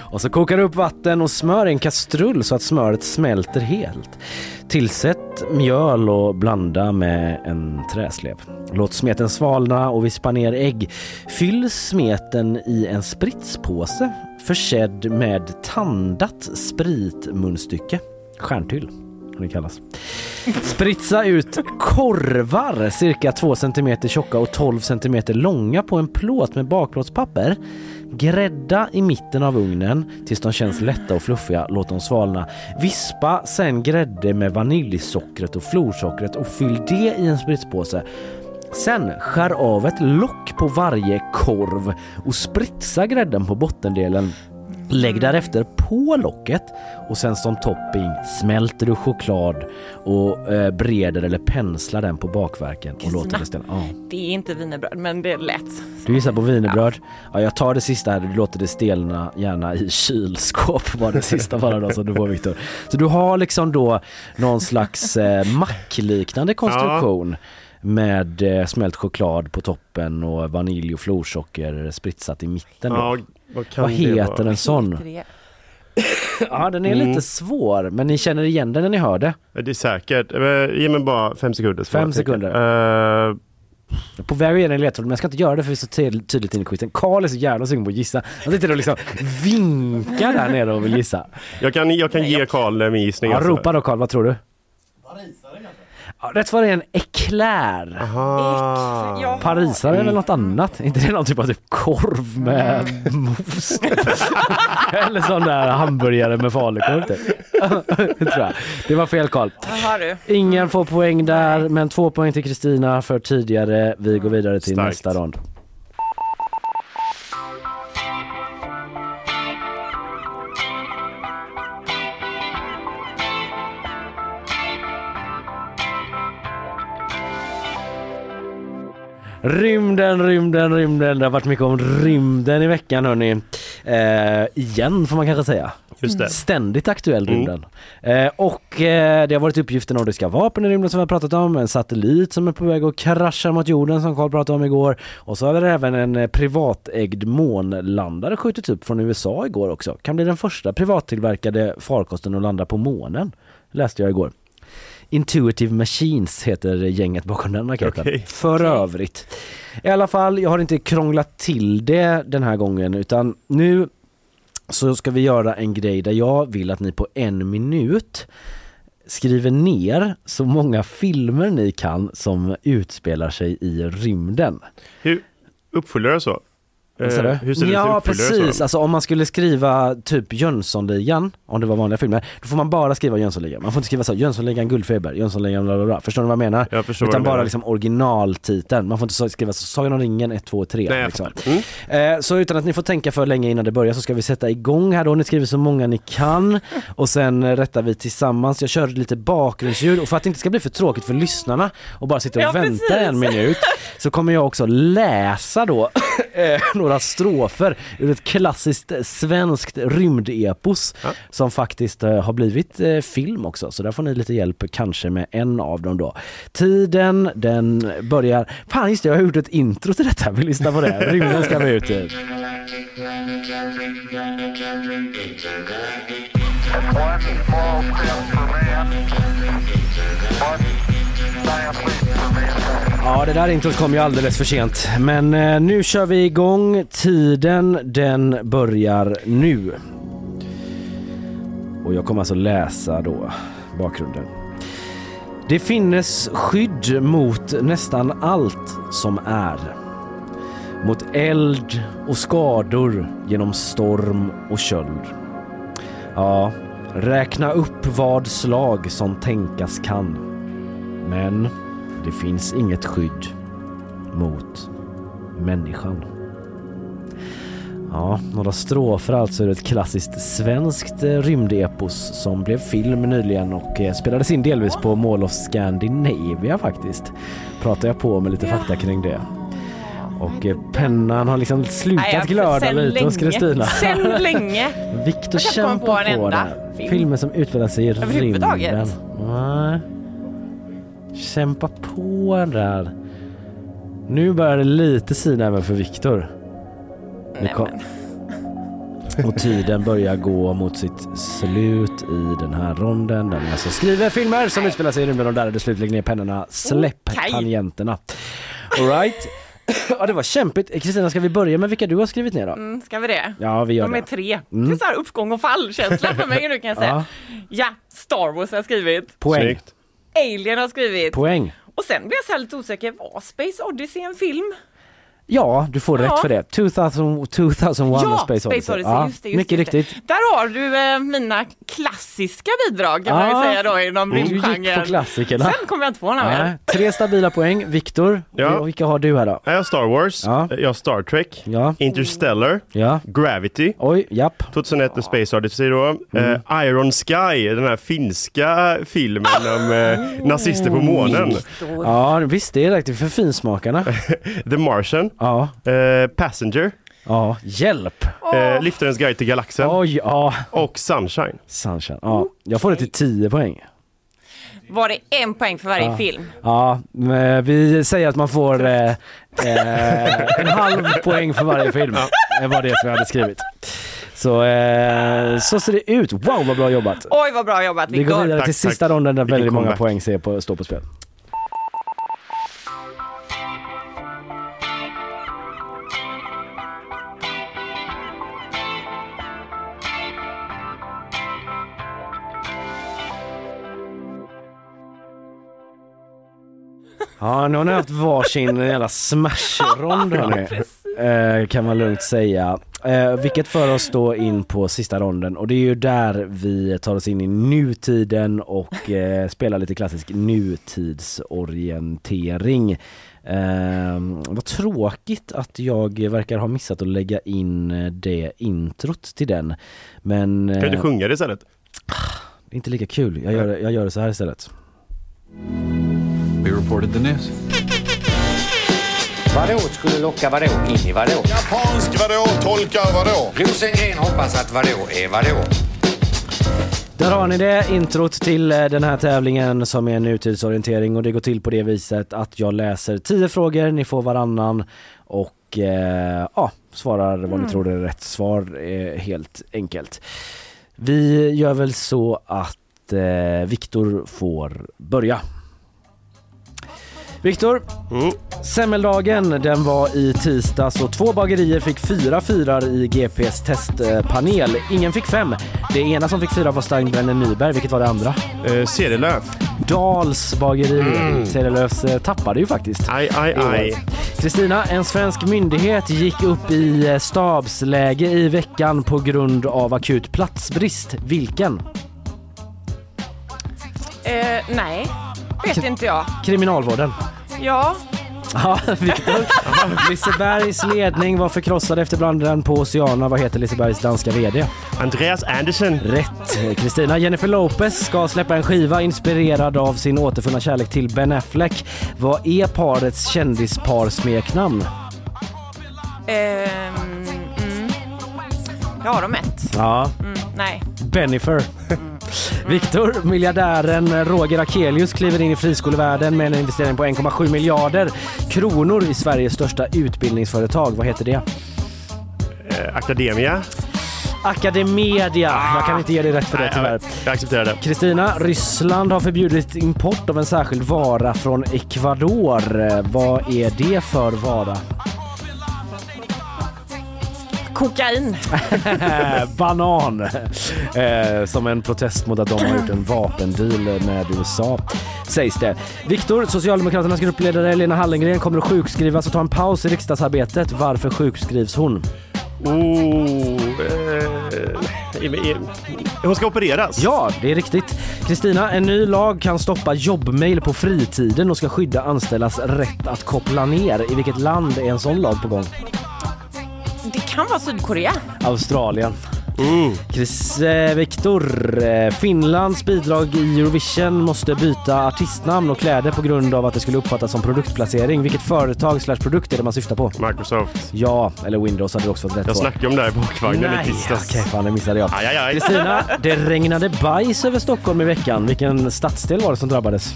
och så kokar du upp vatten och smör i en kastrull så att smöret smälter helt. Tillsätt mjöl och blanda med en träslev. Låt smeten svalna och vispa ner ägg. Fyll smeten i en spritspåse försedd med tandat spritmunstycke. Stjärntyll, det kallas. Spritsa ut korvar cirka 2 cm tjocka och 12 cm långa på en plåt med bakplåtspapper. Grädda i mitten av ugnen tills de känns lätta och fluffiga. Låt dem svalna. Vispa sen grädde med vaniljsockret och florsockret och fyll det i en spritspåse. Sen skär av ett lock på varje korv och spritsa grädden på bottendelen. Lägg därefter på locket och sen som topping smälter du choklad och eh, breder eller penslar den på bakverken och låter det ställa. Ja. Det är inte wienerbröd men det är lätt. Du gissar på wienerbröd? Ja, jag tar det sista här, du låter det stelna gärna i kylskåp var det sista bara då som du får Viktor. Så du har liksom då någon slags eh, mackliknande konstruktion med eh, smält choklad på toppen och vanilj och florsocker spritsat i mitten. Ja, vad kan Vad heter en sån? Ja den är Mm. lite svår men ni känner igen den när ni hör det. Det är säkert. Eh, Ge mig bara fem sekunder. Fem jag sekunder. Jag är På väg att ge dig en ledtråd men jag ska inte göra det för det är så ty- tydligt in i quizen. Karl är så jävla sugen på att gissa. Han sitter och liksom vinkar där nere och vill gissa. jag kan, jag kan ge Karl eh, min gissning. Ja, alltså. ropa då Karl, vad tror du? Rätt svar är en eclair. Aha. Ja. Parisare är väl något annat? inte det någon typ av typ korv med mos? Eller sån där hamburgare med falukorv typ. tror jag. Det var fel Karl. Jaha du. Ingen får poäng där, men två poäng till Kristina för tidigare. Vi går vidare till Starkt. nästa rond. Rymden, rymden, rymden. Det har varit mycket om rymden i veckan hörni. Eh, igen får man kanske säga. Ständigt aktuell Mm. rymden. Eh, och eh, det har varit uppgifter om nordiska vapen i rymden som vi har pratat om, en satellit som är på väg att krascha mot jorden som Carl pratade om igår. Och så har det även en eh, privatägd månlandare skjutits upp från USA igår också. Kan bli den första privattillverkade farkosten att landa på månen, läste jag igår. Intuitive Machines heter gänget bakom den raketen. Okej. För övrigt. I alla fall, jag har inte krånglat till det den här gången utan nu så ska vi göra en grej där jag vill att ni på en minut skriver ner så många filmer ni kan som utspelar sig i rymden. Hur uppfyller det så? Eh, du? hur ser det ut? ja det precis, så? alltså om man skulle skriva typ Jönssonligan, om det var vanliga filmer, då får man bara skriva Jönssonligan. Man får inte skriva så, Jönssonligan guldfeber, Jönssonligan bla bla bla. Förstår ni vad jag menar? Jag förstår Utan du bara menar. liksom originaltiteln. Man får inte skriva så, Sagan om ringen 1, 2, 3. Nej, liksom. Mm. Eh, Så utan att ni får tänka för länge innan det börjar så ska vi sätta igång här då. Ni skriver så många ni kan och sen eh, rättar vi tillsammans. Jag kör lite bakgrundsljud och för att det inte ska bli för tråkigt för lyssnarna och bara sitta och Ja, vänta en minut så kommer jag också läsa då eh, några strofer ur ett klassiskt svenskt rymdepos Ja. som faktiskt eh, har blivit eh, film också. Så där får ni lite hjälp kanske med en av dem då. Tiden den börjar... Fan just det, jag har gjort ett intro till detta. Vi lyssnar på det. Rymden ska vi ut. eh. One small step for man, one giant leap. Ja, det där introt kom ju alldeles för sent. Men eh, nu kör vi igång. Tiden den börjar nu. Och jag kommer alltså läsa då bakgrunden. Det finnes skydd mot nästan allt som är. Mot eld och skador genom storm och köld. Ja, räkna upp vad slag som tänkas kan. Men det finns inget skydd mot människan. Ja, några strofer alltså ur ett klassiskt svenskt eh, rymdepos som blev film nyligen och eh, spelades in delvis på Mall of Scandinavia faktiskt. Pratar jag på med lite fakta kring det. Och eh, pennan har liksom slutat glöda lite hos. Kristina. Sen länge. Viktor komma på kämpar en på enda film. Filmer som utspelar sig i rymden. Nej. Kämpa på där. Nu börjar det lite sina även för Viktor. Och tiden börjar gå mot sitt slut i den här ronden där vi alltså skriver filmer som utspelar sig i rymden och där är det slut. Lägg ner pennorna, släpp tangenterna. Alright. Ja det var kämpigt. Kristina ska vi börja med vilka du har skrivit ner då? Mm, ska vi det? Ja vi gör De är det. tre. Mm. Det är så här uppgång och fallkänsla för mig nu kan jag säga. Ja, Star Wars har jag skrivit. Poäng. Snyggt. Alien har skrivit. Poäng. Och sen blir jag så här lite osäker, var Space Odyssey en film? Ja, du får Ja. rätt för det. 2000, 2001 ja, A Space Odyssey. ja, just det. Just mycket det. riktigt. Där har du eh, mina klassiska bidrag kan man Ja. ju säga då inom Du gick på rymdgenren. klassikerna. Sen kommer jag inte på några mer. tre stabila poäng. Viktor, Ja. vilka har du här då? Jag har Star Wars, Ja. jag har Star Trek, Ja, Interstellar, ja. Gravity, Oj, japp. 2001 The Space Odyssey då. Mm. Eh, Iron Sky, den här finska filmen om eh, nazister på månen. Ja, visst det är riktigt för finsmakarna. The Martian, Ja, eh, Passenger, ja. Hjälp! eh, Liftarens guide till galaxen Oj, ja. och Sunshine. Sunshine. Ja, jag får det till 10 poäng. Var det en poäng för varje Ja. film? Ja, men vi säger att man får eh, eh, en halv poäng för varje film. Det var det som jag hade skrivit. Så, eh, så ser det ut. Wow vad bra jobbat! Oj vad bra jobbat Vi går vidare Tack, till sista tack. ronden där Vilken väldigt många comeback. poäng ser på, står på spel. Ja, nu har ni haft varsin jävla smash-rond hörni. Eh, kan man lugnt säga. Eh, vilket för oss då in på sista ronden och det är ju där vi tar oss in i nutiden och eh, spelar lite klassisk nutidsorientering. Eh, vad tråkigt att jag verkar ha missat att lägga in eh, det introt till den. Men Kan du eh, sjunga det istället? det är inte lika kul. Jag gör, jag gör det så här istället. We reported the news. Vadå skulle locka vadå in i vadå? Japansk vadå? Tolkar vadå? Rosengren hoppas att vadå är vadå? Där har ni det, introt till eh, den här tävlingen som är en nutidsorientering och det går till på det viset att jag läser 10 frågor, ni får varannan och eh, ja, svarar vad ni tror är rätt svar eh, helt enkelt. Vi gör väl så att eh, Viktor får börja. Viktor, Mm. semmeldagen den var i tisdags och två bagerier fick fyra fyrar i GPs testpanel. Ingen fick fem. Det ena som fick fyra var Steinbrenner Nyberg, vilket var det andra? Eh, Cederlöf. Dals bageri. Mm. Cederlöfs eh, tappade ju faktiskt. Aj, aj, aj. Kristina, en svensk myndighet gick upp i eh, stabsläge i veckan på grund av akut platsbrist. Vilken? Eh, nej, vet inte jag. Kriminalvården. Ja, Ja, Viktor. Lisebergs ledning var förkrossad efter branden på Oceana. Vad heter Lisebergs danska VD? Andreas Andersen. Rätt. Kristina Jennifer Lopez ska släppa en skiva inspirerad av sin återfunna kärlek till Ben Affleck. Vad är parets kändispar-smeknamn? ehm, mm. Jag har de ett. Ja, Mm, nej. Bennifer. Viktor, miljardären Roger Akelius kliver in i friskolevärlden med en investering på 1,7 miljarder kronor i Sveriges största utbildningsföretag. Vad heter det? Eh, Academia. Academedia. Jag kan inte ge dig rätt för det Nej, tyvärr. jag, accepterar det. Kristina, Ryssland har förbjudit import av en särskild vara från Ecuador. Vad är det för vara? Kokain. Banan! Eh, som en protest mot att de har gjort en vapendeal med USA, sägs det. Viktor, Socialdemokraternas gruppledare Lena Hallengren kommer att sjukskrivas och ta en paus i riksdagsarbetet. Varför sjukskrivs hon? Oh, eh, hon ska opereras. Ja, det är riktigt. Kristina, en ny lag kan stoppa jobbmail på fritiden och ska skydda anställdas rätt att koppla ner. I vilket land är en sån lag på gång? Kan vara Sydkorea. Australien. Chris eh, Viktor, eh, Finlands bidrag i Eurovision måste byta artistnamn och kläder på grund av att det skulle uppfattas som produktplacering. Vilket företag slash produkt är det man syftar på? Microsoft. Ja, eller Windows hade du också fått rätt Jag på. snackade om det här i bakvagnen i Nej, tisdags. okej fan det missade jag. Aj, aj, aj. Kristina, det regnade bajs över Stockholm i veckan. Vilken stadsdel var det som drabbades?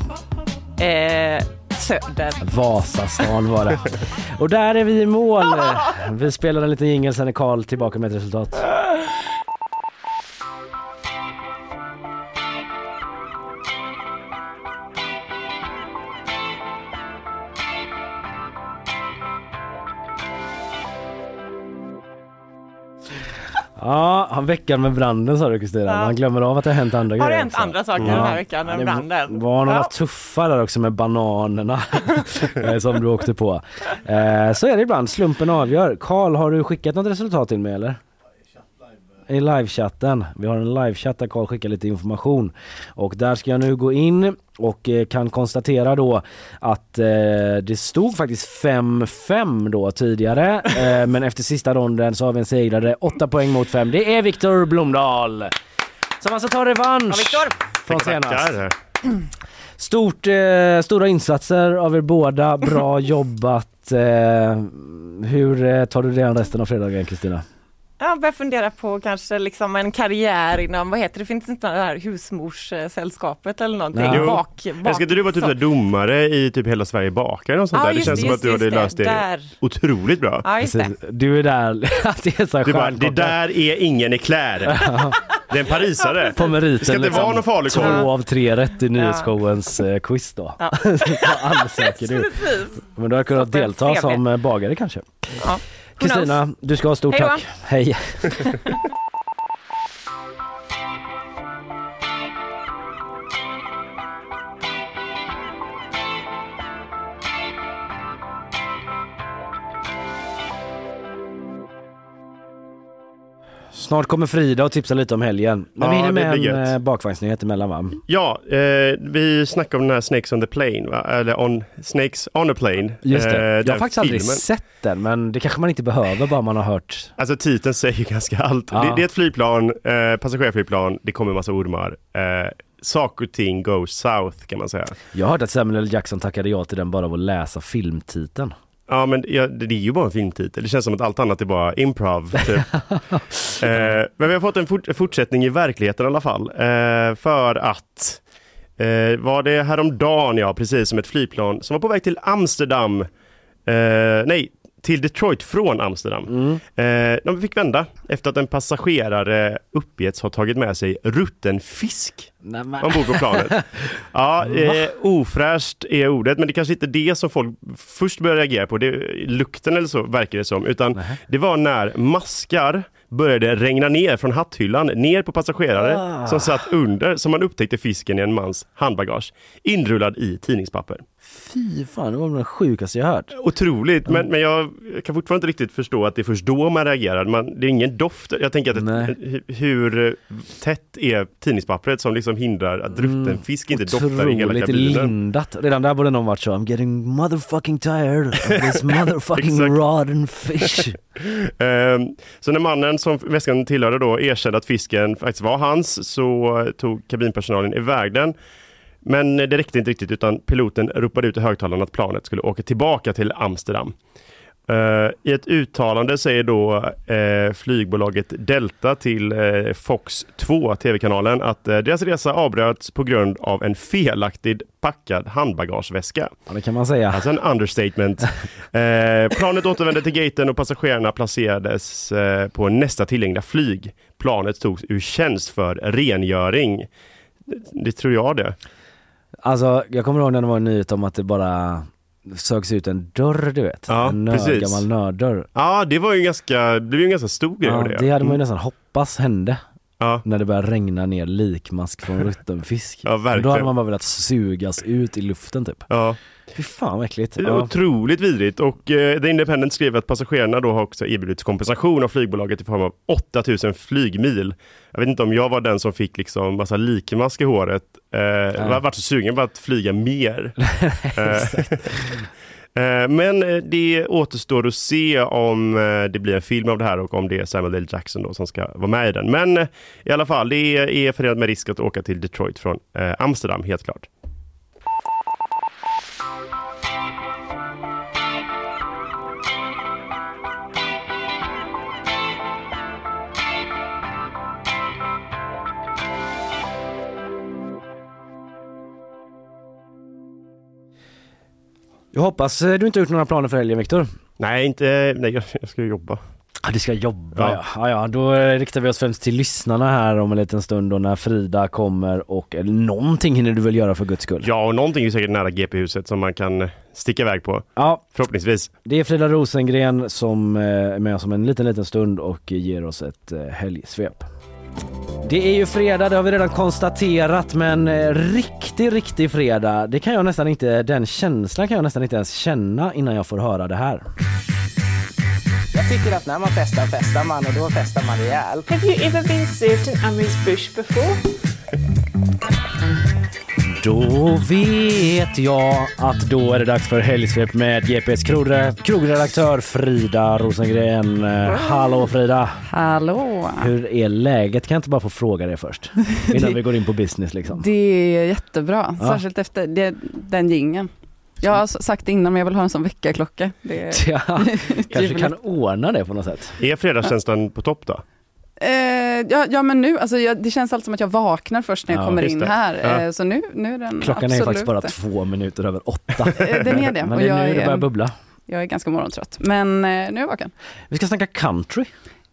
Eh, söder. Vasastan var det. Och där är vi i mål. Vi spelar en liten jingel, sen är Karl tillbaka med ett resultat. Ja, han väckar med branden sa du Kristina. Ja. Man glömmer av att det har hänt andra Har det grejer hänt också. andra saker den här veckan än det branden? var några Ja. tuffa där också med bananerna eh, som du åkte på. Eh, så är det ibland, slumpen avgör. Karl, har du skickat något resultat till mig eller? I livechatten. Vi har en livechatt där Karl skickar lite information. Och där ska jag nu gå in och eh, kan konstatera då att eh, det stod faktiskt 5-5 då tidigare. Eh, men efter sista ronden så har vi en segrare. 8 poäng mot 5. Det är Viktor Blomdahl. Som alltså tar revansch Ja, från senast. Stort, eh, stora insatser av er båda, bra jobbat. Eh, hur eh, tar du dig an resten av fredagen Kristina? Jag börjar fundera på kanske liksom en karriär inom, vad heter det, finns inte det här husmorssällskapet eller någonting? Jo. Bak, bak, Ska inte du vara typ så domare i typ Hela Sverige bakar eller något sånt Ja, där? Det just känns det, som att du hade det, löst det där. otroligt bra. Ja, just det. Du är där, att det är så Du bara, det där är ingen ekler. Det är en parisare. på meriten. Det ska inte liksom. vara någon farlig Två av tre rätt i nyhetsshowens eh, quiz då. Ja. Alldeles säker du. Men du har kunnat delta som bagare kanske. Ja. Kristina, du ska ha stort Hej då. tack. Hej. Snart kommer Frida och tipsar lite om helgen. Men Ja, vi hinner med en eh, bakvagnsnyhet emellan va? Ja, eh, vi snackade om den här Snakes on the plane, va? eller on, Snakes on a plane. Just det. Eh, Jag har faktiskt aldrig filmen. sett den men det kanske man inte behöver bara man har hört. Alltså titeln säger ganska allt. Ja. Det, det är ett flygplan, eh, passagerarflygplan, det kommer massa ormar. Eh, saker och ting goes south kan man säga. Jag har hört att Samuel L. Jackson tackade ja till den bara av att läsa filmtiteln. Ja men ja, det det är ju bara en filmtitel. Det känns som att allt annat är bara improv. Typ. eh, men vi har fått en fort- fortsättning i verkligheten i alla fall. Eh, för att eh, var det häromdagen, ja precis som ett flygplan som var på väg till Amsterdam. Eh, nej, till Detroit från Amsterdam. Eh, de fick vända efter att en passagerare uppgetts ha tagit med sig rutten fisk ombord på planet. Ja, eh, ofräscht är ordet, men det kanske inte är det som folk först började reagera på. Det, lukten eller så verkar det som, utan det var när maskar började regna ner från hatthyllan ner på passagerare som satt under, som man upptäckte fisken i en mans handbagage, inrullad i tidningspapper. Fy fan, det var det sjukaste jag hört. Otroligt, men, men jag kan fortfarande inte riktigt förstå att det är först då man reagerar. Man, det är ingen doft. Jag tänker att hu- hur tätt är tidningspappret som liksom hindrar att drutten fisk inte doftar i hela Otroligt kabinen. lindat. Redan där borde någon varit så, I'm getting motherfucking tired of this motherfucking rotten fish. Ehm, så när mannen som väskan tillhörde då erkände att fisken faktiskt var hans så tog kabinpersonalen iväg den. Men det räckte inte riktigt utan piloten ropade ut i högtalaren att planet skulle åka tillbaka till Amsterdam. Eh, I ett uttalande säger då eh, flygbolaget Delta till eh, Fox 2, tv-kanalen, att deras resa avbröts på grund av en felaktigt packad handbagageväska. Ja, det kan man säga. Alltså en understatement. Planet återvände till gaten och passagerarna placerades på nästa tillgängliga flyg. Planet togs ur tjänst för rengöring. Det tror jag det. Alltså, jag kommer ihåg när det var en nyhet om att det bara sögs ut en dörr du vet. Ja, en nörd, precis. gammal nörddörr. Ja, det var ju ganska, det blev ju en ganska stor grej Ja, det. det hade man ju Mm. nästan hoppats hände. Ja. när det börjar regna ner likmask från rutten fisk. Ja, verkligen. Då hade man bara velat sugas ut i luften typ. Ja. Fy fan vad äckligt. Ja. otroligt vidrigt och eh, The Independent skrev att passagerarna då har också erbjudits kompensation av flygbolaget i form av 8000 flygmil. Jag vet inte om jag var den som fick liksom massa likmask i håret. Eh, jag har varit så sugen på att flyga mer. Eh, Eh, men eh, det återstår att se om eh, det blir en film av det här och om det är Samuel L. Jackson då som ska vara med i den. Men i alla fall, det är, förenat med risk att åka till Detroit från Amsterdam, helt klart. Jag hoppas eh, du inte har gjort några planer för helgen Viktor. Nej, inte, nej jag, jag ska ju jobba. Ja, du ska jobba ja. Ja. ja. ja. Då eh, riktar vi oss främst till lyssnarna här om en liten stund och när Frida kommer och eller någonting hinner du väl göra för guds skull? Ja, och någonting är säkert nära GP-huset som man kan sticka iväg på. Ja, Förhoppningsvis. det är Frida Rosengren som eh, är med oss om en liten, liten stund och ger oss ett eh, helgsvep. Det är ju fredag, det har vi redan konstaterat, men eh, riktig, riktig fredag, det kan jag nästan inte, den känslan kan jag nästan inte ens känna innan jag får höra det här. Jag tycker att när man festar festar man och då festar man rejält. Have you ever been served an Amuse bush before? Då vet jag att då är det dags för helgsvep med GPs krogre- krogredaktör Frida Rosengren. Hallå Frida! Hallå! Hur är läget? Kan jag inte bara få fråga det först? Innan vi går in på business liksom. Det är jättebra, Ja. särskilt efter det, den gingen. Jag har sagt det innan men jag vill ha en sån väckarklocka. Det är... Ja, kanske kan ordna det på något sätt. Är fredagskänslan på topp då? Eh, ja, ja men nu, alltså jag, det känns alltid som att jag vaknar först när jag Ja, kommer in det. här. Ja. Eh, så nu, nu är den Klockan är absolut faktiskt bara två minuter över åtta. Eh, Den är det. Men det är jag, nu det är, börjar bubbla. jag är ganska morgontrött. Men eh, nu är jag vaken. Vi ska snacka country.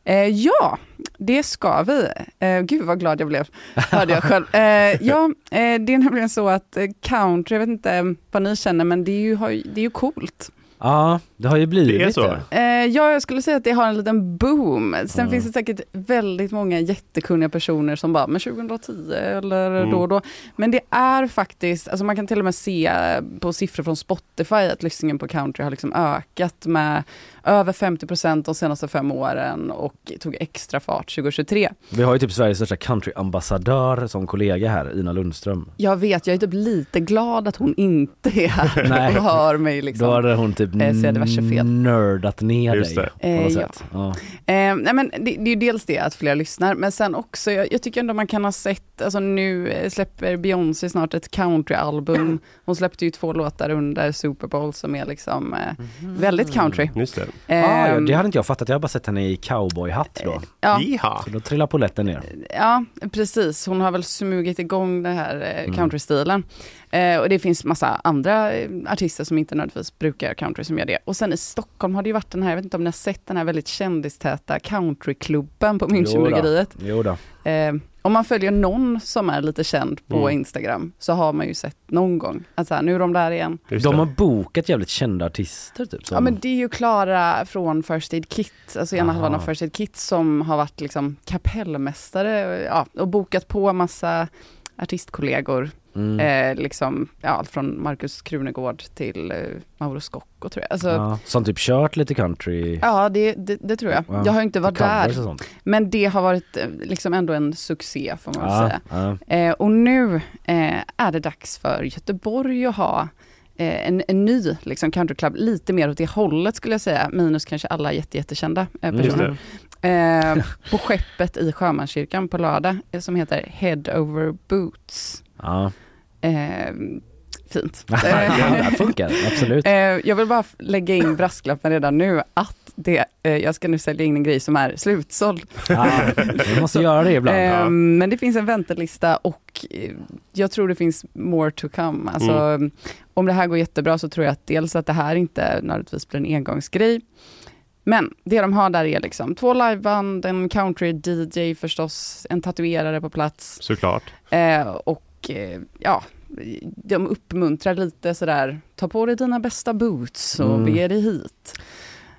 Eh, ja, det ska vi. Eh, gud vad glad jag blev, hörde jag själv. Eh, ja, eh, det är nämligen så att eh, country, jag vet inte vad ni känner, men det är ju, har ju- det är ju coolt. Ja, det har ju blivit Det är så. Eh, ja, jag skulle säga att det har en liten boom. Sen Mm. finns det säkert väldigt många jättekunniga personer som bara, men 2010 eller Mm. då och då. Men det är faktiskt, alltså man kan till och med se på siffror från Spotify att lyssningen på country har liksom ökat med över 50 procent de senaste fem åren och tog extra fart 2023. Vi har ju typ Sveriges största countryambassadör som kollega här, Ina Lundström. Jag vet, jag är typ lite glad att hon inte är här Nej. och hör mig. Liksom. Då hade hon typ Eh, diverse fel. nördat ner Just dig det. på något Eh, ja. sätt. Ja. Eh, nej men det, det är ju dels det att fler lyssnar, men sen också, jag, jag tycker ändå man kan ha sett, alltså nu eh, släpper Beyoncé snart ett countryalbum. Hon släppte ju två låtar under Super Bowl som är liksom eh, väldigt country. Just det. Ah, ja, det hade inte jag fattat, jag har bara sett henne i cowboyhatt då. ja, Jiha. Så då trillar polletten ner. ja, precis. Hon har väl smugit igång den här eh, Mm. countrystilen. Eh, och det finns massa andra eh, artister som inte nödvändigtvis brukar country som gör det. Och sen i Stockholm har det ju varit den här, jag vet inte om ni har sett den här väldigt kändistäta countryklubben på Münchenbryggeriet. Jo då. Eh, om man följer någon som är lite känd på Mm. Instagram så har man ju sett någon gång att så här, nu är de där igen. De har bokat jävligt kända artister typ. Som... Ja men det är ju Klara från First Aid Kit, alltså ena halvan av First Aid Kit som har varit liksom kapellmästare ja, och bokat på massa artistkollegor. Mm. Eh, liksom, ja, allt från Markus Krunegård till eh, Mauro Scocco tror jag. Alltså, ja. ja, som typ kört lite country. det, det, det tror jag. Ja, Jag har inte varit där. Men det har varit eh, liksom ändå en succé får man väl Ja, säga. ja. Eh, och nu eh, är det dags för Göteborg att ha eh, en, en ny liksom, countryclub, lite mer åt det hållet skulle jag säga, minus kanske alla jätte, jättekända Mm. Personer. Eh, på skeppet i Sjömanskyrkan på lördag, som heter Head Over Boots. ja. Eh, fint. ja, det funkar absolut. Eh, jag vill bara lägga in brasklappen redan nu att det, eh, jag ska nu sälja in en grej som är slutsåld. Ja, vi måste göra det ibland. Eh, ja. Men det finns en väntelista och eh, jag tror det finns more to come. Alltså, Om det här går jättebra så tror jag att dels att det här inte nödvändigtvis blir en engångsgrej. Men det de har där är liksom två liveband, en country-DJ förstås, en tatuerare på plats Såklart. eh, och eh, ja, de uppmuntrar lite sådär, ta på dig dina bästa boots och Mm. bege dig hit.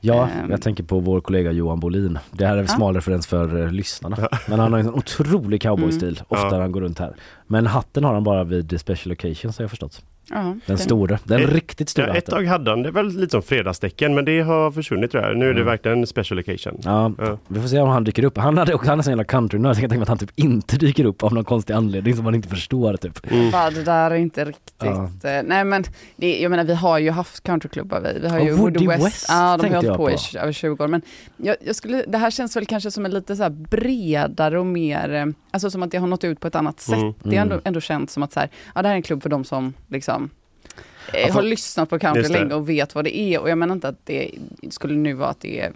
Ja, Ehm. jag tänker på vår kollega Johan Bolin. Det här är en Ja. smal referens för eh, lyssnarna. Men han har en otrolig cowboystil, Mm. ofta Ja. när han går runt här. Men hatten har han bara vid special occasions har jag förstått. Den det- stora, den Eh, riktigt stora Ja, ett tag hade han det väl lite som fredagstecken men det har försvunnit tror jag. Nu är det Mm. verkligen en special occasion. Ja, Ja. vi får se om han dyker upp. Han, hade, han är så jävla countrynörd så jag kan tänka mig att han typ inte dyker upp av någon konstig anledning som man inte förstår typ. Mm. Bara, det där är inte riktigt, Ja. eh, nej men det, jag menar vi har ju haft countryklubbar vi, vi har ju Woody Woody West, West ja de har hållit på, i över 20 år men jag, jag skulle, det här känns väl kanske som en lite så här bredare och mer, eh, alltså som att det har nått ut på ett annat sätt. Mm. Det är ändå, Mm. ändå känt som att så här, ja det här är en klubb för de som liksom för- har lyssnat på country länge och vet vad det är. Och jag menar inte att det skulle nu vara att det är,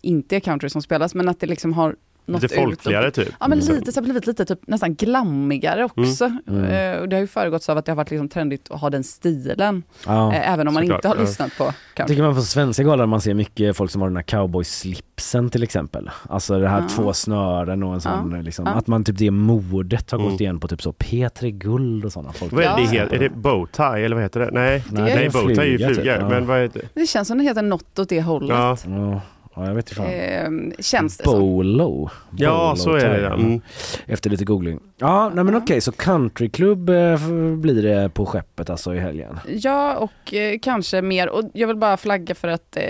inte är country som spelas men att det liksom har nått Lite ut folkligare typ. Ja men lite så har det blivit lite typ nästan glammigare också. Mm. Eh, och det har ju föregåtts av att det har varit liksom trendigt att ha den stilen. Ja. eh, även om man såklart, inte har lyssnat på Jag country. tycker man på svenska galan man ser mycket folk som har den här cowboyslipsen till exempel. Alltså det här Ja. två snören och en sån liksom, att man typ det modet har Mm. gått igen på typ så P3 Guld och sådana folk. Vad är det? Är det bowtie eller vad heter det? Nej, Nej, nej, det är en bowtie är ju fluga. typ. Men vad heter det? Det känns som det heter något åt det hållet. Ja. Ja, ja jag vet inte fan. Eh, känns det. Bolo. Ja, Bolo så är det. ja. Mm. Efter lite googling. Ja, nej men okej så countryklubb eh, blir det på skeppet alltså i helgen. Ja, och eh, kanske mer. Och jag vill bara flagga för att eh,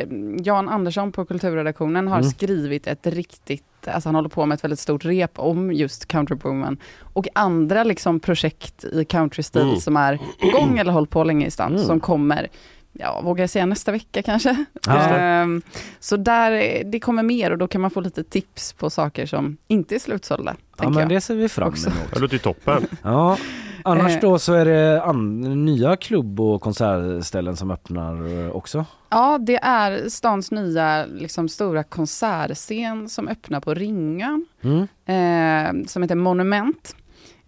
Jan Andersson på kulturredaktionen har Mm. skrivit ett riktigt, alltså han håller på med ett väldigt stort rep om just countryboomen och andra liksom projekt i countrystil Mm. som är på gång eller hållit på länge i stan Mm. som kommer Ja, vågar jag säga nästa vecka kanske? Ja. Ehm, så där, det kommer mer och då kan man få lite tips på saker som inte är slutsålda. Ja men jag. det ser vi fram Också. emot. Det låter ju toppen. Ja, annars Eh. då så är det nya klubb och konsertställen som öppnar eh, också. Ja, det är stans nya liksom, stora konsertscen som öppnar på Ringön, Mm. eh, som heter Monument.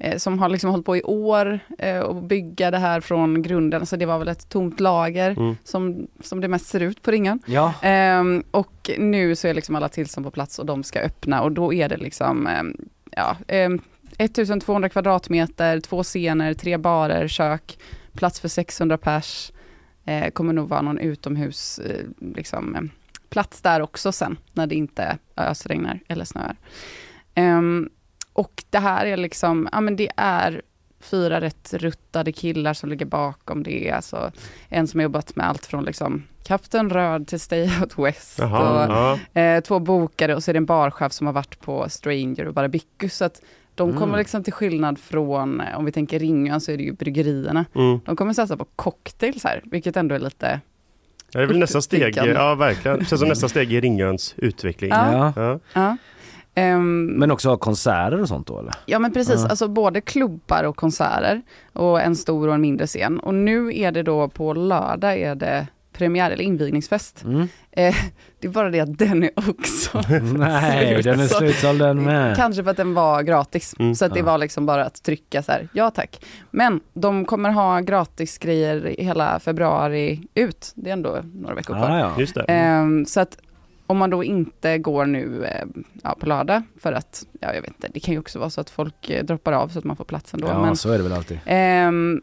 Eh, som har liksom hållit på i år eh, och bygga det här från grunden. Så det var väl ett tomt lager Mm. som, som det mest ser ut på Ringön. Ja. Ehm, och nu så är liksom alla tillstånd på plats och de ska öppna och då är det liksom ehm, ja, ehm, 1200 kvadratmeter, två scener, tre barer, kök, plats för 600 pers. Eh, kommer nog vara någon utomhus eh, liksom, eh, plats där också sen när det inte ösregnar eller snöar. Ehm, och det här är liksom, ja men det är fyra rätt ruttade killar som ligger bakom det. Alltså en som har jobbat med allt från liksom Kapten Röd till Stay Out West. Jaha, och, ja. eh, två bokare och så är det en barchef som har varit på Stranger och Barabicus. Så att de Mm. kommer liksom till skillnad från, eh, om vi tänker Ringön så är det ju bryggerierna. Mm. De kommer satsa på cocktails här, vilket ändå är lite Ja, Det är väl nästa steg. Ja, verkligen. Det känns som nästa steg i Ringöns utveckling. Ja. Ja. Ja. Ehm, Men också ha konserter och sånt då eller? Ja men precis, Ja. alltså både klubbar och konserter och en stor och en mindre scen. Och nu är det då på lördag är det premiär eller invigningsfest. Mm. Eh, det är bara det att den är också Nej, slut. den är Så- slutsåld den med. Kanske för att den var gratis. Mm. Så att det Ja. var liksom bara att trycka så här, ja tack. Men de kommer ha gratis grejer hela februari ut. Det är ändå några veckor kvar. Ah, ja. Just det. Ehm, så att om man då inte går nu eh, ja, på lördag för att, ja jag vet inte, det kan ju också vara så att folk eh, droppar av så att man får plats ändå. ja, Men, så är det väl alltid. ehm,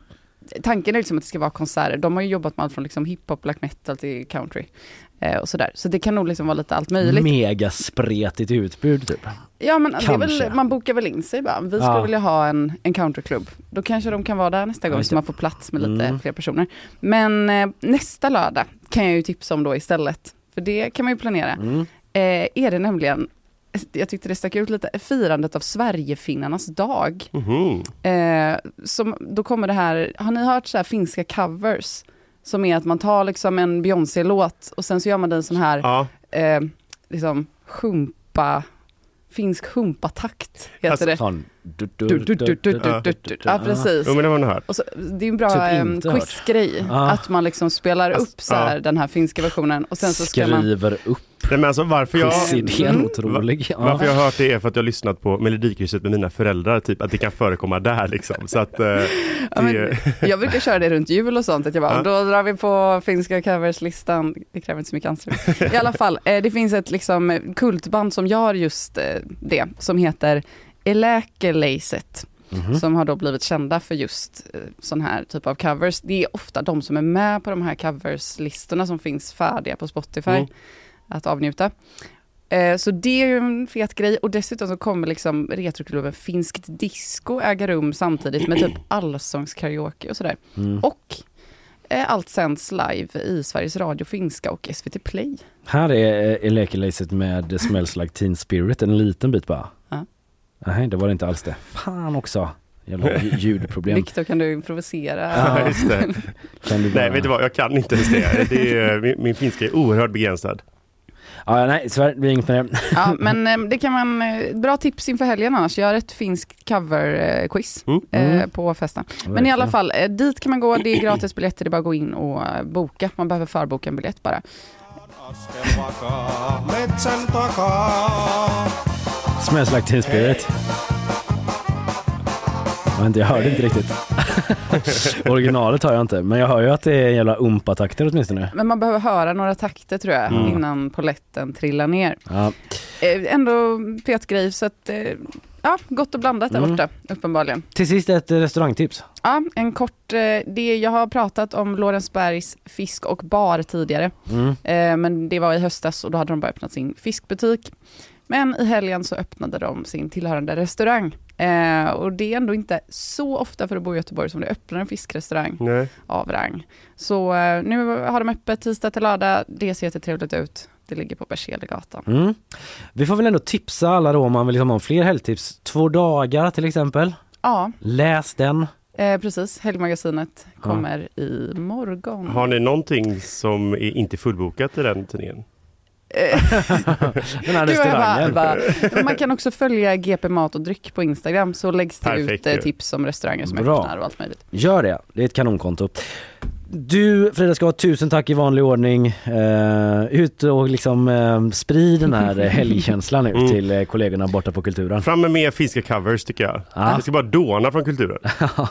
tanken är liksom att det ska vara konserter. De har ju jobbat med allt från liksom hiphop, black metal till country. Eh, och sådär. Så det kan nog liksom vara lite allt möjligt. Mega spretigt utbud typ. Ja men väl, man bokar väl in sig bara. Vi skulle Ja. vilja ha en, en countryklubb. Då kanske de kan vara där nästa gång så man får plats med lite Mm. fler personer. Men eh, nästa lördag kan jag ju tipsa om då istället. För det kan man ju planera. Mm. Eh, är det nämligen, jag tyckte det stack ut lite, firandet av Sverigefinnarnas dag. Mhm. Eh, som, då kommer det här, har ni hört så här finska covers? Som är att man tar liksom en Beyoncé-låt och sen så gör man den sån här Ja. eh, liksom humpa, finsk humpatakt heter Alltså, det. Sån... Ja precis. Jo, men det har man hört. Och så, det är en bra Typ hört. quizgrej, att man liksom spelar Alltså, upp så här, ja. den här finska versionen och sen så ska man... Skriver upp Nej, men alltså, varför jag... quizidén, Mm. otrolig. Ja. Varför jag har hört det är för att jag har lyssnat på Melodikrysset med mina föräldrar, typ att det kan förekomma där liksom. Så att, eh, Ja, men, jag brukar köra det runt jul och sånt, att jag bara, Ja. då drar vi på finska coverslistan, det kräver inte så mycket ansträngning. I alla fall, eh, det finns ett liksom kultband som gör just eh, det, som heter Eläkeleiset. Mhm. som har då blivit kända för just eh, sån här typ av covers. Det är ofta de som är med på de här coverslistorna som finns färdiga på Spotify Mm. att avnjuta. Eh, Så det är ju en fet grej och dessutom så kommer liksom retroklubben Finskt Disco äga rum samtidigt med typ allsångskaraoke och sådär. Mm. Och eh, allt sänds live i Sveriges Radio Finska och SVT Play. Här är eh, Lekelacet med Smells Like Teen Spirit, en liten bit bara. Nej, det var inte alls det. Fan också. Jävla lj- ljudproblem. Viktor, kan du improvisera? Ja, just det. Kan du bara... Nej, vet du vad? Jag kan inte ens det. det är, min, min finska är oerhört begränsad. Ja, nej, så det blir inget med det. Ja, men eh, det kan man, eh, bra tips inför helgen annars. Gör ett finskt cover-quiz Mm. eh, Mm. på festen. Men i alla fall, eh, dit kan man gå, det är gratis biljetter, det är bara att gå in och eh, boka. Man behöver förboka en biljett bara. Smells Like Teen Spirit. Jag, inte, jag hörde inte riktigt. Originalet har jag inte, men jag hör ju att det är jävla umpa-takter åtminstone. Men man behöver höra några takter tror jag, Mm. innan poletten trillar ner. Ja. Eh, ändå fet grej, så att, eh, ja, gott och blandat där Mm. borta, uppenbarligen. Till sist ett eh, restaurangtips. Ja, en kort, det, jag har pratat om Lorensbergs fisk och bar tidigare. Mm. Men det var i höstas och då hade de bara öppnat sin fiskbutik. Men i helgen så öppnade de sin tillhörande restaurang. Eh, och det är ändå inte så ofta för att bo i Göteborg som det öppnar en fiskrestaurang Nej. av rang. Så eh, nu har de öppet tisdag till lördag. Det ser jättetrevligt ut. Det ligger på Berzelgatan. Mm. Vi får väl ändå tipsa alla då om man vill liksom ha fler helgtips. Två dagar till exempel. Ja, Läs den. eh, precis. Helgmagasinet kommer i morgon. Har ni någonting som är inte fullbokat i den tidningen? Den här jag restaurangen. bara- bara- Man kan också följa GP Mat och Dryck på Instagram så läggs det Perfekt ut eh, ju. tips om restauranger som Bra. öppnar och allt möjligt. Gör det, det är ett kanonkonto. Du Frida ska ha tusen tack i vanlig ordning. Uh, ut och liksom uh, sprid den här eh, helgkänslan ut Mm. till eh, kollegorna borta på Kulturen. Fram med mer finska covers tycker jag. Ja. Det ska bara dåna från kulturen.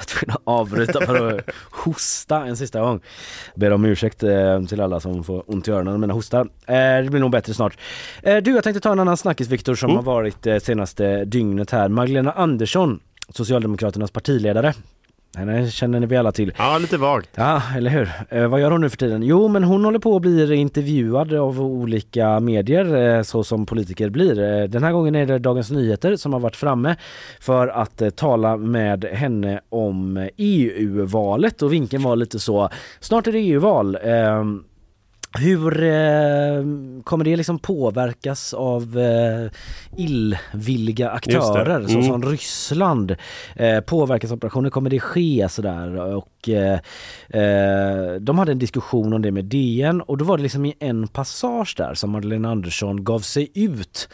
var tvungen att avbryta för att hosta en sista gång. Ber om ursäkt eh, till alla som får ont i öronen när mina hostar. Eh, det blir nog bättre snart. Eh, du, jag tänkte ta en annan snackis Viktor som Mm. har varit senaste dygnet här. Magdalena Andersson, Socialdemokraternas partiledare. Henne känner ni vi alla till. Ja, lite vagt. Ja, eller hur? Eh, vad gör hon nu för tiden? Jo, men hon håller på att bli intervjuad av olika medier eh, så som politiker blir. Eh, den här gången är det Dagens Nyheter som har varit framme för att eh, tala med henne om eh, EU-valet och vinkeln var lite så, snart är det EU-val. Hur eh, kommer det liksom påverkas av eh, illvilliga aktörer. Mm. såsom Ryssland? Eh, påverkansoperationer, kommer det ske sådär? Och eh, eh, de hade en diskussion om det med DN och då var det liksom i en passage där som Magdalena Andersson gav sig ut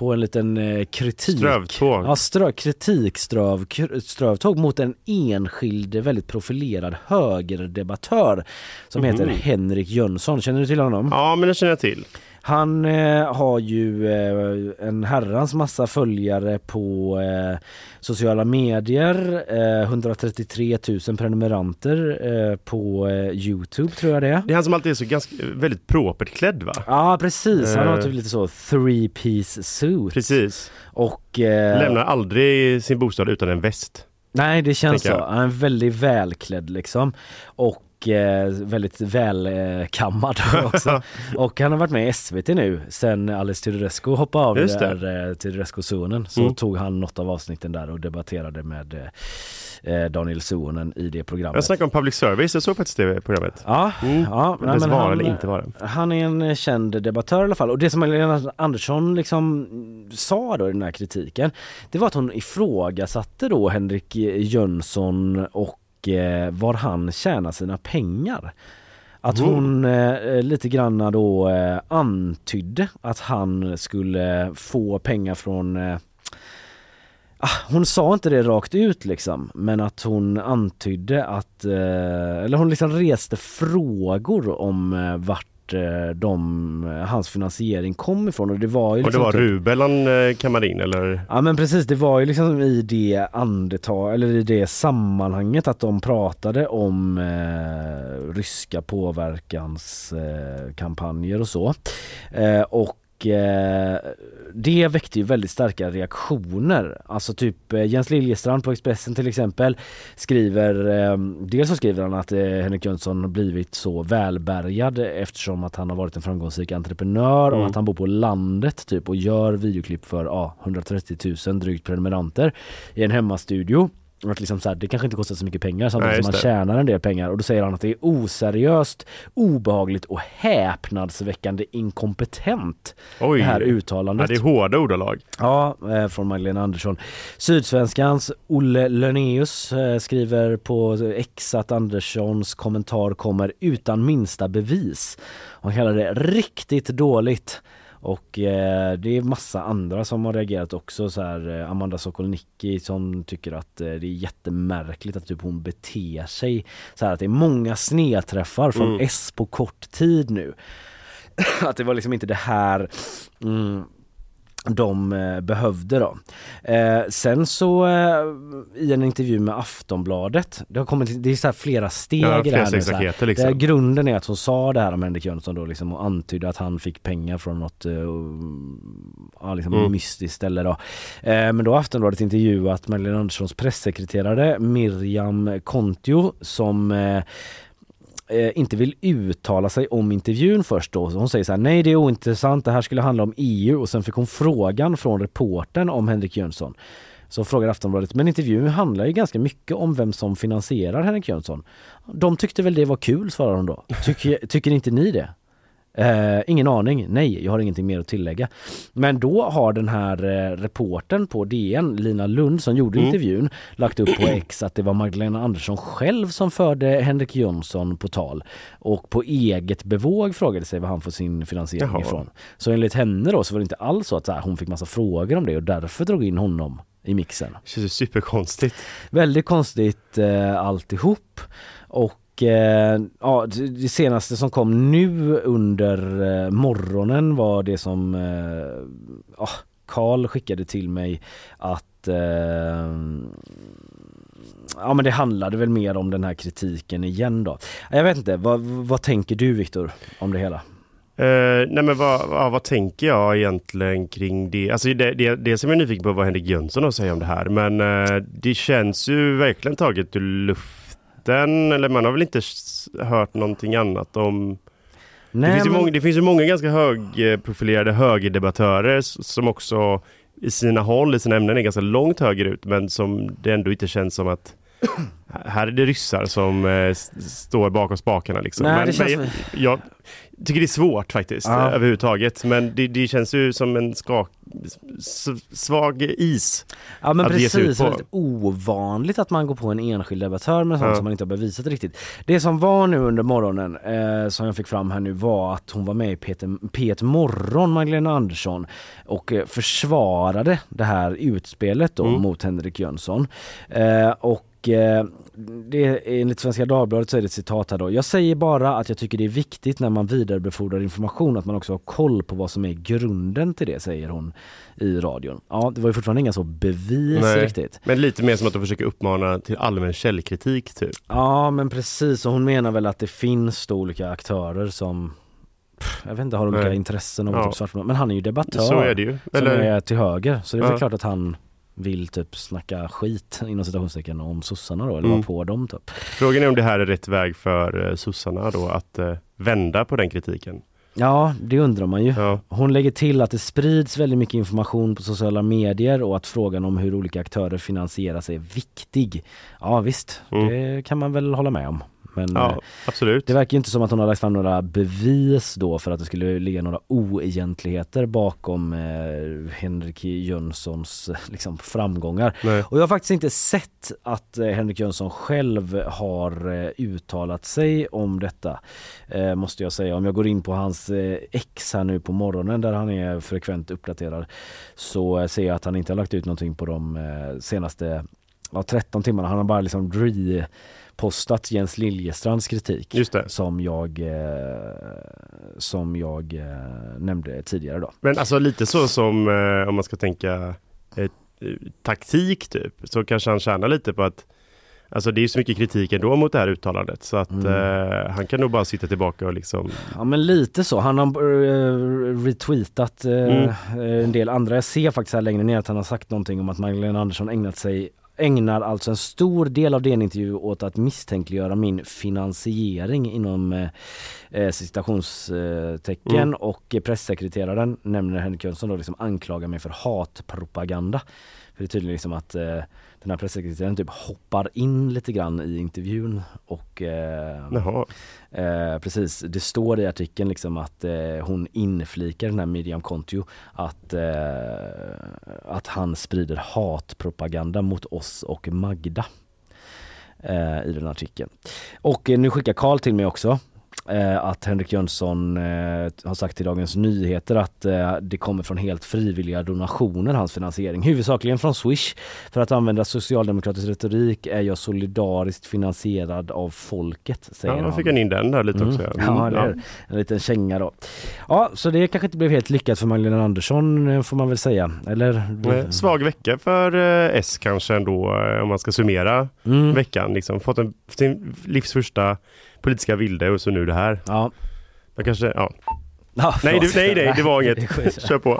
på en liten eh, kritik. Strövtåg. Ja, strö, kritikströv, kr- strövtåg mot en enskild väldigt profilerad högerdebattör som heter Mhm. Henrik Jönsson. Känner du till honom? Ja, men det känner jag till. Han eh, har ju eh, en herrans massa följare på eh, sociala medier, eh, 133 000 prenumeranter eh, på eh, Youtube tror jag det är. Det är han som alltid är så ganska, väldigt propert klädd va? Ja precis, han har Eh. typ lite så three piece suit. Precis. Och eh, Lämnar aldrig sin bostad utan en väst. Nej det känns så. Han är väldigt välklädd liksom. Och eh, väldigt välkammad också. och han har varit med i SVT nu sen Alice Teodorescu hoppade av Just det. där eh, Teodorescu-sonen. Så Mm. tog han något av avsnitten där och debatterade med eh, Daniel Suonen i det programmet. Jag snackar om public service, jag såg faktiskt det programmet. Ja, Mm. ja Men men han, eller inte vara. han är en eh, känd debattör i alla fall och det som Magdalena Andersson liksom sa då i den här kritiken det var att hon ifrågasatte då Henrik Jönsson och eh, var han tjänar sina pengar. Att hon eh, lite granna då eh, antydde att han skulle få pengar från eh, Ah, hon sa inte det rakt ut liksom men att hon antydde att, eh, eller hon liksom reste frågor om eh, vart eh, de, hans finansiering kom ifrån och det var ju Och det liksom var typ- rubel han eh, kammade in eller? Ja men precis, det var ju liksom i det andetag, eller i det sammanhanget att de pratade om eh, ryska påverkanskampanjer eh, och så. Eh, och eh, det väckte ju väldigt starka reaktioner. Alltså typ eh, Jens Liljestrand på Expressen till exempel skriver, eh, dels så skriver han att eh, Henrik Jönsson har blivit så välbärgad eftersom att han har varit en framgångsrik entreprenör Mm. och att han bor på landet typ och gör videoklipp för ja, 130 000 drygt prenumeranter i en hemmastudio. Att liksom så här, det kanske inte kostar så mycket pengar samtidigt Nej, som man det. tjänar en del pengar och då säger han att det är oseriöst, obehagligt och häpnadsväckande inkompetent. Oj. Det här Ja, uttalandet. det är hårda ordalag. Ja, eh, från Magdalena Andersson. Sydsvenskans Olle Lönneus eh, skriver på X att Anderssons kommentar kommer utan minsta bevis. Han kallar det riktigt dåligt. Och eh, det är massa andra som har reagerat också så här eh, Amanda Sokolnicki som tycker att eh, det är jättemärkligt att typ hon beter sig så här att det är många snedträffar från Mm. S på kort tid nu. att det var liksom inte det här mm, de eh, behövde då. Eh, sen så eh, i en intervju med Aftonbladet, det har kommit, det är så flera steg Ja, i det här nu. Så här. liksom. Det här grunden är att hon sa det här om Henrik Jönsson då liksom och antydde att han fick pengar från något eh, ja, liksom Mm. mystiskt ställe då. Eh, men då har Aftonbladet intervjuat Magdalena Anderssons pressekreterare Miriam Kontio som eh, inte vill uttala sig om intervjun först då. Så hon säger så här, nej det är ointressant, det här skulle handla om EU och sen fick hon frågan från reportern om Henrik Jönsson. Så frågar Aftonbladet, men intervjun handlar ju ganska mycket om vem som finansierar Henrik Jönsson. De tyckte väl det var kul, svarar hon då. Tycker, tycker inte ni det? Eh, ingen aning, nej jag har ingenting mer att tillägga. Men då har den här eh, reporten på DN, Lina Lund som gjorde Mm. intervjun, lagt upp på X att det var Magdalena Andersson själv som förde Henrik Jönsson på tal och på eget bevåg frågade sig var han får sin finansiering Jaha. ifrån. Så enligt henne då så var det inte alls så att så här, hon fick massa frågor om det och därför drog in honom i mixen. Det känns superkonstigt. Väldigt konstigt eh, alltihop. Och eh, ja, det senaste som kom nu under eh, morgonen var det som eh, ah, oh, Karl skickade till mig att eh, Ja men det handlade väl mer om den här kritiken igen då. Jag vet inte, vad, vad tänker du Viktor om det hela? Uh, nej men vad, ja, vad tänker jag egentligen kring det? Alltså det, det, dels är jag nyfiken på vad Henrik Jönsson har att säga om det här men uh, det känns ju verkligen taget ur luften eller man har väl inte hört någonting annat om Nej, det, finns men- många, det finns ju många ganska högprofilerade högerdebattörer som också i sina håll, i sina ämnen är ganska långt högerut men som det ändå inte känns som att här är det ryssar som eh, står bakom spakarna liksom. Nej, men, det känns men jag, jag tycker det är svårt faktiskt Ja. eh, överhuvudtaget men det, det känns ju som en skak, svag is Ja men att ge sig ut precis, på. väldigt ovanligt att man går på en enskild debattör med sånt Ja. som man inte har bevisat riktigt. Det som var nu under morgonen, eh, som jag fick fram här nu var att hon var med i Peter, P1 Morgon, Magdalena Andersson och eh, försvarade det här utspelet då Mm. mot Henrik Jönsson. Eh, och eh, det, enligt Svenska Dagbladet så är det ett citat här då. Jag säger bara att jag tycker det är viktigt när man vidarebefordrar information att man också har koll på vad som är grunden till det, säger hon i radion. Ja, det var ju fortfarande inga så bevis Nej, riktigt. Men lite mer som att de försöker uppmana till allmän källkritik typ. Ja men precis och hon menar väl att det finns då olika aktörer som jag vet inte, har olika Nej. intressen och Ja. typ svart, men han är ju debattör Så är det ju. som Eller- är till höger så det är väl Ja. klart att han vill typ snacka skit inom citationstecken om sossarna då eller Mm. vara på dem typ. Frågan är om det här är rätt väg för eh, sossarna då att eh, vända på den kritiken. Ja, det undrar man ju. Hon lägger till att det sprids väldigt mycket information på sociala medier och att frågan om hur olika aktörer finansieras är viktig. Ja visst, det kan man väl hålla med om. Men. Ja, eh, absolut. det verkar inte som att hon har lagt fram några bevis då för att det skulle ligga några oegentligheter bakom eh, Henrik Jönssons liksom, framgångar. Nej. Och jag har faktiskt inte sett att eh, Henrik Jönsson själv har eh, uttalat sig om detta. Eh, måste jag säga. Om jag går in på hans eh, ex här nu på morgonen där han är frekvent uppdaterad så ser jag att han inte har lagt ut någonting på de senaste ja, 13 timmarna. Han har bara liksom repostat Jens Liljestrands kritik. Som jag, eh, som jag eh, nämnde tidigare då. Men alltså lite så som eh, om man ska tänka taktik typ, så kanske han tjänar lite på att Alltså det är så mycket kritik ändå mot det här uttalandet så att Mm. eh, han kan nog bara sitta tillbaka och liksom Ja men lite så. Han har uh, retweetat eh, Mm. en del andra. Jag ser faktiskt här längre ner att han har sagt någonting om att Magdalena Andersson ägnat sig ägnar alltså en stor del av den intervju åt att misstänkliggöra min finansiering inom eh, eh, citationstecken Mm. och pressekreteraren nämner Henrik Jönsson då liksom anklagar mig för hatpropaganda. För det är tydligen liksom att eh, den här pressekreteraren typ hoppar in lite grann i intervjun och eh. Eh, precis, det står i artikeln liksom att eh, hon inflikar den här Miriam Kontio att, eh, att han sprider hatpropaganda mot oss och Magda eh, i den artikeln. Och eh, nu skickar Karl till mig också att Henrik Jönsson eh, har sagt till Dagens Nyheter att eh, det kommer från helt frivilliga donationer, hans finansiering. Huvudsakligen från Swish. För att använda socialdemokratisk retorik är jag solidariskt finansierad av folket, säger Ja, han. då fick han in den där lite också. Mm. ja. Ja, Mm, är en liten känga då. Ja, så det kanske inte blev helt lyckat för Magdalena Andersson eh, får man väl säga. Eller? Eh, Svag vecka för eh, S kanske ändå eh, om man ska summera Mm. veckan. Liksom, fått en, sin livs första politiska vilde och så nu det här. Ja. Man kanske, ja. Ja, nej, det, nej, nej, det var inget. Kör på.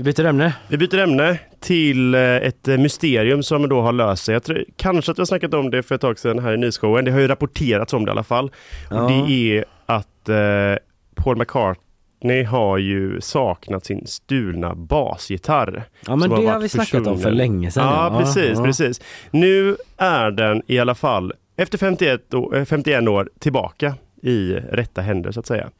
Vi byter ämne. Vi byter ämne till eh, ett eh, mysterium som då har löst sig. Jag tror, kanske att vi har snackat om det för ett tag sedan här i nyhetsshowen. Det har ju rapporterats om det i alla fall. Ja. Och det är att eh, Paul McCartney har ju saknat sin stulna basgitarr. Ja, men det har varit vi snackat om för försvunnen. länge sedan, Ja, ja. precis, Ja. precis. Nu är den i alla fall efter 51 år, eh, 51 år tillbaka i rätta händer så att säga.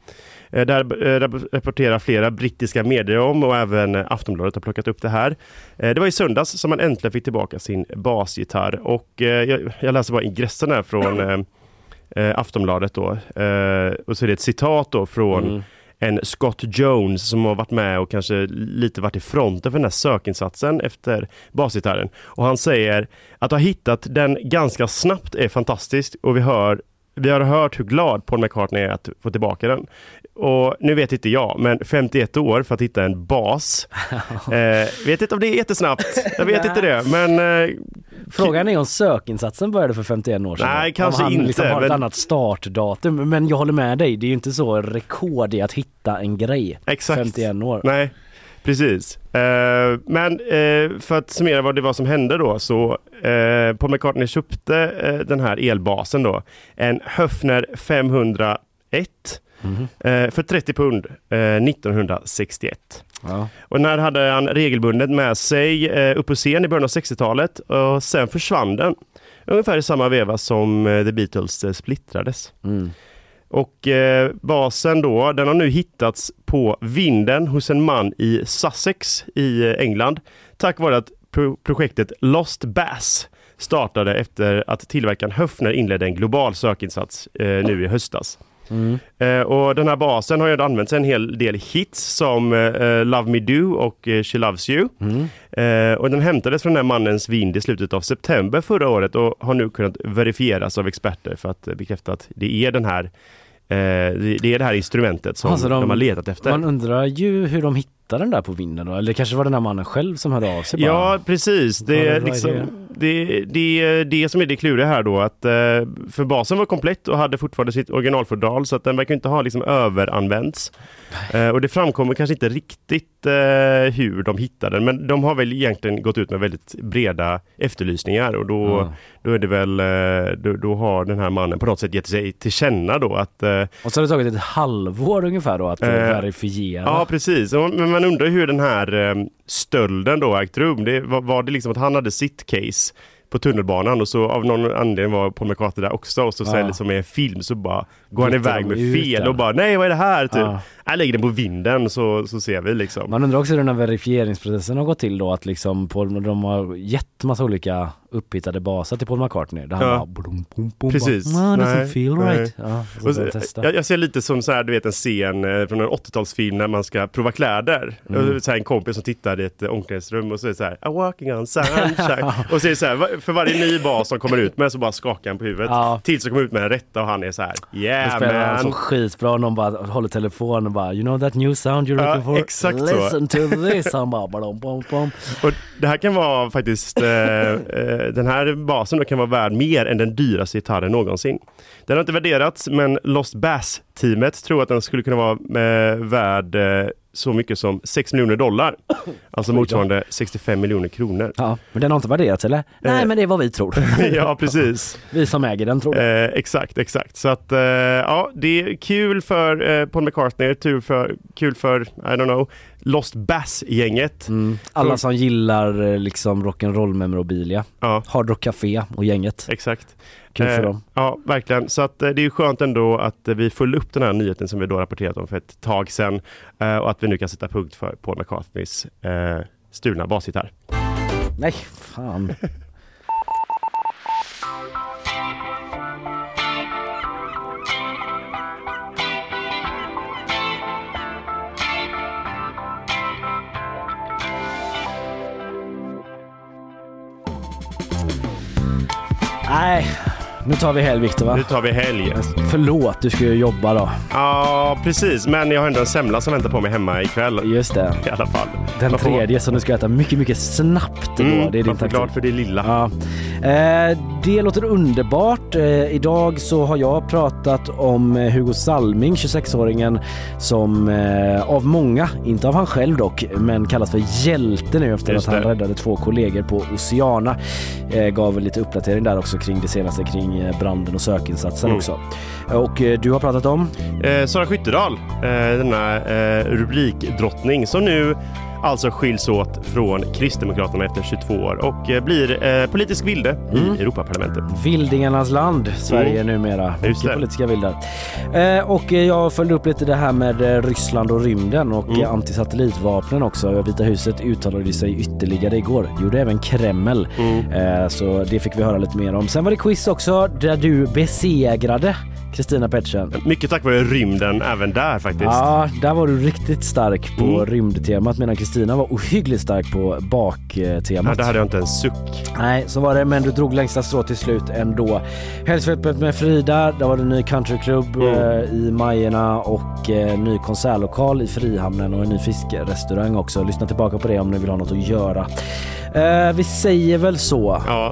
Eh, Där eh, rap- rapporterar flera brittiska medier om och även Aftonbladet har plockat upp det här. Eh, Det var i söndags som man äntligen fick tillbaka sin basgitarr och jag, läser bara ingressen här från Aftonbladet då. Och så är det ett citat då från Mm. en Scott Jones som har varit med och kanske lite varit i fronten för den här sökinsatsen efter basgitarren. Och han säger att ha hittat den ganska snabbt är fantastiskt och vi hör vi har hört hur glad Paul McCartney är att få tillbaka den. Och nu vet inte jag, men 51 år för att hitta en bas. eh, vet inte om det är jättesnabbt. Jag vet inte det, men eh, Frågan är om sökinsatsen började för 51 år sedan. Nej, kanske om han liksom inte, har ett men- annat startdatum. Men jag håller med dig, det är ju inte så rekord i att hitta en grej. Exakt. 51 år. Nej, precis. Eh, men eh, för att summera vad det var som hände då så eh, Paul McCartney köpte eh, den här elbasen då. En Höfner 501 Mhm. eh, för 30 pund eh, 1961. Ja. Och när hade han regelbundet med sig eh, upp på scen i början av 60-talet och sen försvann den. Ungefär i samma veva som eh, The Beatles eh, splittrades. Mm. Och eh, basen då, den har nu hittats på vinden hos en man i Sussex i eh, England. Tack vare att pro- projektet Lost Bass startade efter att tillverkaren Höfner inledde en global sökinsats eh, nu i höstas. Mm. Eh, och den här basen har ju använts en hel del hits som eh, Love Me Do och eh, She Loves You. Mm. Eh, och den hämtades från den här mannens vind i slutet av september förra året och har nu kunnat verifieras av experter för att eh, bekräfta att det är den här eh, det det är det här instrumentet som Alltså, de, har letat efter. Man undrar ju hur de hittade den där på vinden då. Eller kanske var det den här mannen själv som hörde av sig bara. Ja, precis. Det är liksom, det? det, är det som är det kluriga här då. Att, eh, för basen var komplett och hade fortfarande sitt originalfodral så att den verkar inte ha liksom överanvänts. Eh, och det framkommer kanske inte riktigt eh, hur de hittade den men de har väl egentligen gått ut med väldigt breda efterlysningar och då, Ja. då är det väl, då, då har den här mannen på något sätt gett sig till känna då att Och så har det tagit ett halvår ungefär då att Eh, verifiera. Ja precis, men man undrar hur den här stölden då ägt rum. Det, var, var det liksom att han hade sitt case på tunnelbanan och så av någon anledning var Paul McCartney där också och så Ja. sen liksom i en film så bara går han iväg med fel och bara nej vad är det här? Typ. Ja. Jag lägger den på vinden så, så ser vi liksom. Man undrar också hur den här verifieringsprocessen har gått till då att liksom Paul, de har gett massa olika upphittade baser till Paul McCartney. Där han Ja. bara blum, blum, blum, Precis. Bara, no, doesn't Nej, feel nej. right. Ja, så Och får så, de testa. jag, jag ser lite som så här, du vet en scen eh, från en 80-talsfilm när man ska prova kläder. Mm. Och Så här, en kompis som tittar i ett eh, omklädningsrum och så är det så här I'm walking on sunshine. och så är det så här, för varje ny bas som kommer ut med så bara skakar han på huvudet. Ja. Tills de kommer ut med den rätta och han är så här Yeah han så man. skitbra någon bara håller telefonen och bara You know that new sound you're looking for? exakt så. Listen to this. Han bara bom, bom, bom. Och det här kan vara faktiskt, eh, eh, den här basen då kan vara värd mer än den dyraste gitarren någonsin. Den har inte värderats men Lost Bass-teamet tror att den skulle kunna vara eh, värd eh, så mycket som 6 miljoner dollar. Alltså motsvarande 65 miljoner kronor. Ja, men den har inte värderats eller? Nej Eh. men det är vad vi tror. ja, precis. Vi som äger den tror det. Eh, exakt, exakt. Så att eh, ja, det är kul för eh, Paul McCartney, tur för, kul för, I don't know, Lost Bass-gänget. Mm. Alla som gillar eh, liksom rock'n'roll memorabilia. Ja. Hard Rock Café och gänget. Exakt. Kul för Eh, dem. Ja, verkligen. Så att, eh, det är ju skönt ändå att eh, vi föll upp den här nyheten som vi då rapporterat om för ett tag sedan eh, och att vi nu kan sätta punkt för Paul McCartneys eh, stulna basgitarr. Nej, fan. Nej, nu tar vi helg Viktor va? Nu tar vi helg. Förlåt, du ska ju jobba då. Ja, precis. Men jag har ändå en semla som väntar på mig hemma ikväll. Just det. I alla fall. Den Man får- tredje som du ska äta mycket, mycket snabbt då. Mm, det är din man får taktik. klart för det lilla. Ja. Eh, det låter underbart. Eh, idag så har jag pratat om eh, Hugo Salming, 26-åringen som av många, inte av han själv dock, men kallas för hjälte nu efter Just att han det. räddade två kollegor på Oceana. Gav lite uppdatering där också kring det senaste kring branden och sökinsatsen Mm. också. Och du har pratat om? Sara Skyttedal, denna eh, rubrikdrottning som nu alltså skiljs åt från Kristdemokraterna efter 22 år och eh, blir eh, politisk vilde Mm. i Europaparlamentet. Vildingarnas land, Sverige Mm. numera. Mycket politiska vildar. Eh, och eh, jag följde upp lite det här med eh, Ryssland och rymden och Mm. antisatellitvapnen också. Vita huset uttalade sig ytterligare igår. Gjorde även Kreml. Mm. Eh, så det fick vi höra lite mer om. Sen var det quiz också där du besegrade Kristina Pettersen. Mycket tack vare rymden även där faktiskt. Ja, där var du riktigt stark på Mm. rymdtemat medan Kristina var ohyggligt stark på Ja, baktemat. där hade jag inte en suck. Nej, så var det, men du drog längsta strå till slut ändå. Helgsvepet med Frida, där var det en ny countryklubb Mm. eh, i Majerna och eh, ny konsertlokal i Frihamnen och en ny fiskrestaurang också. Lyssna tillbaka på det om ni vill ha något att göra. Eh, vi säger väl så. Ja,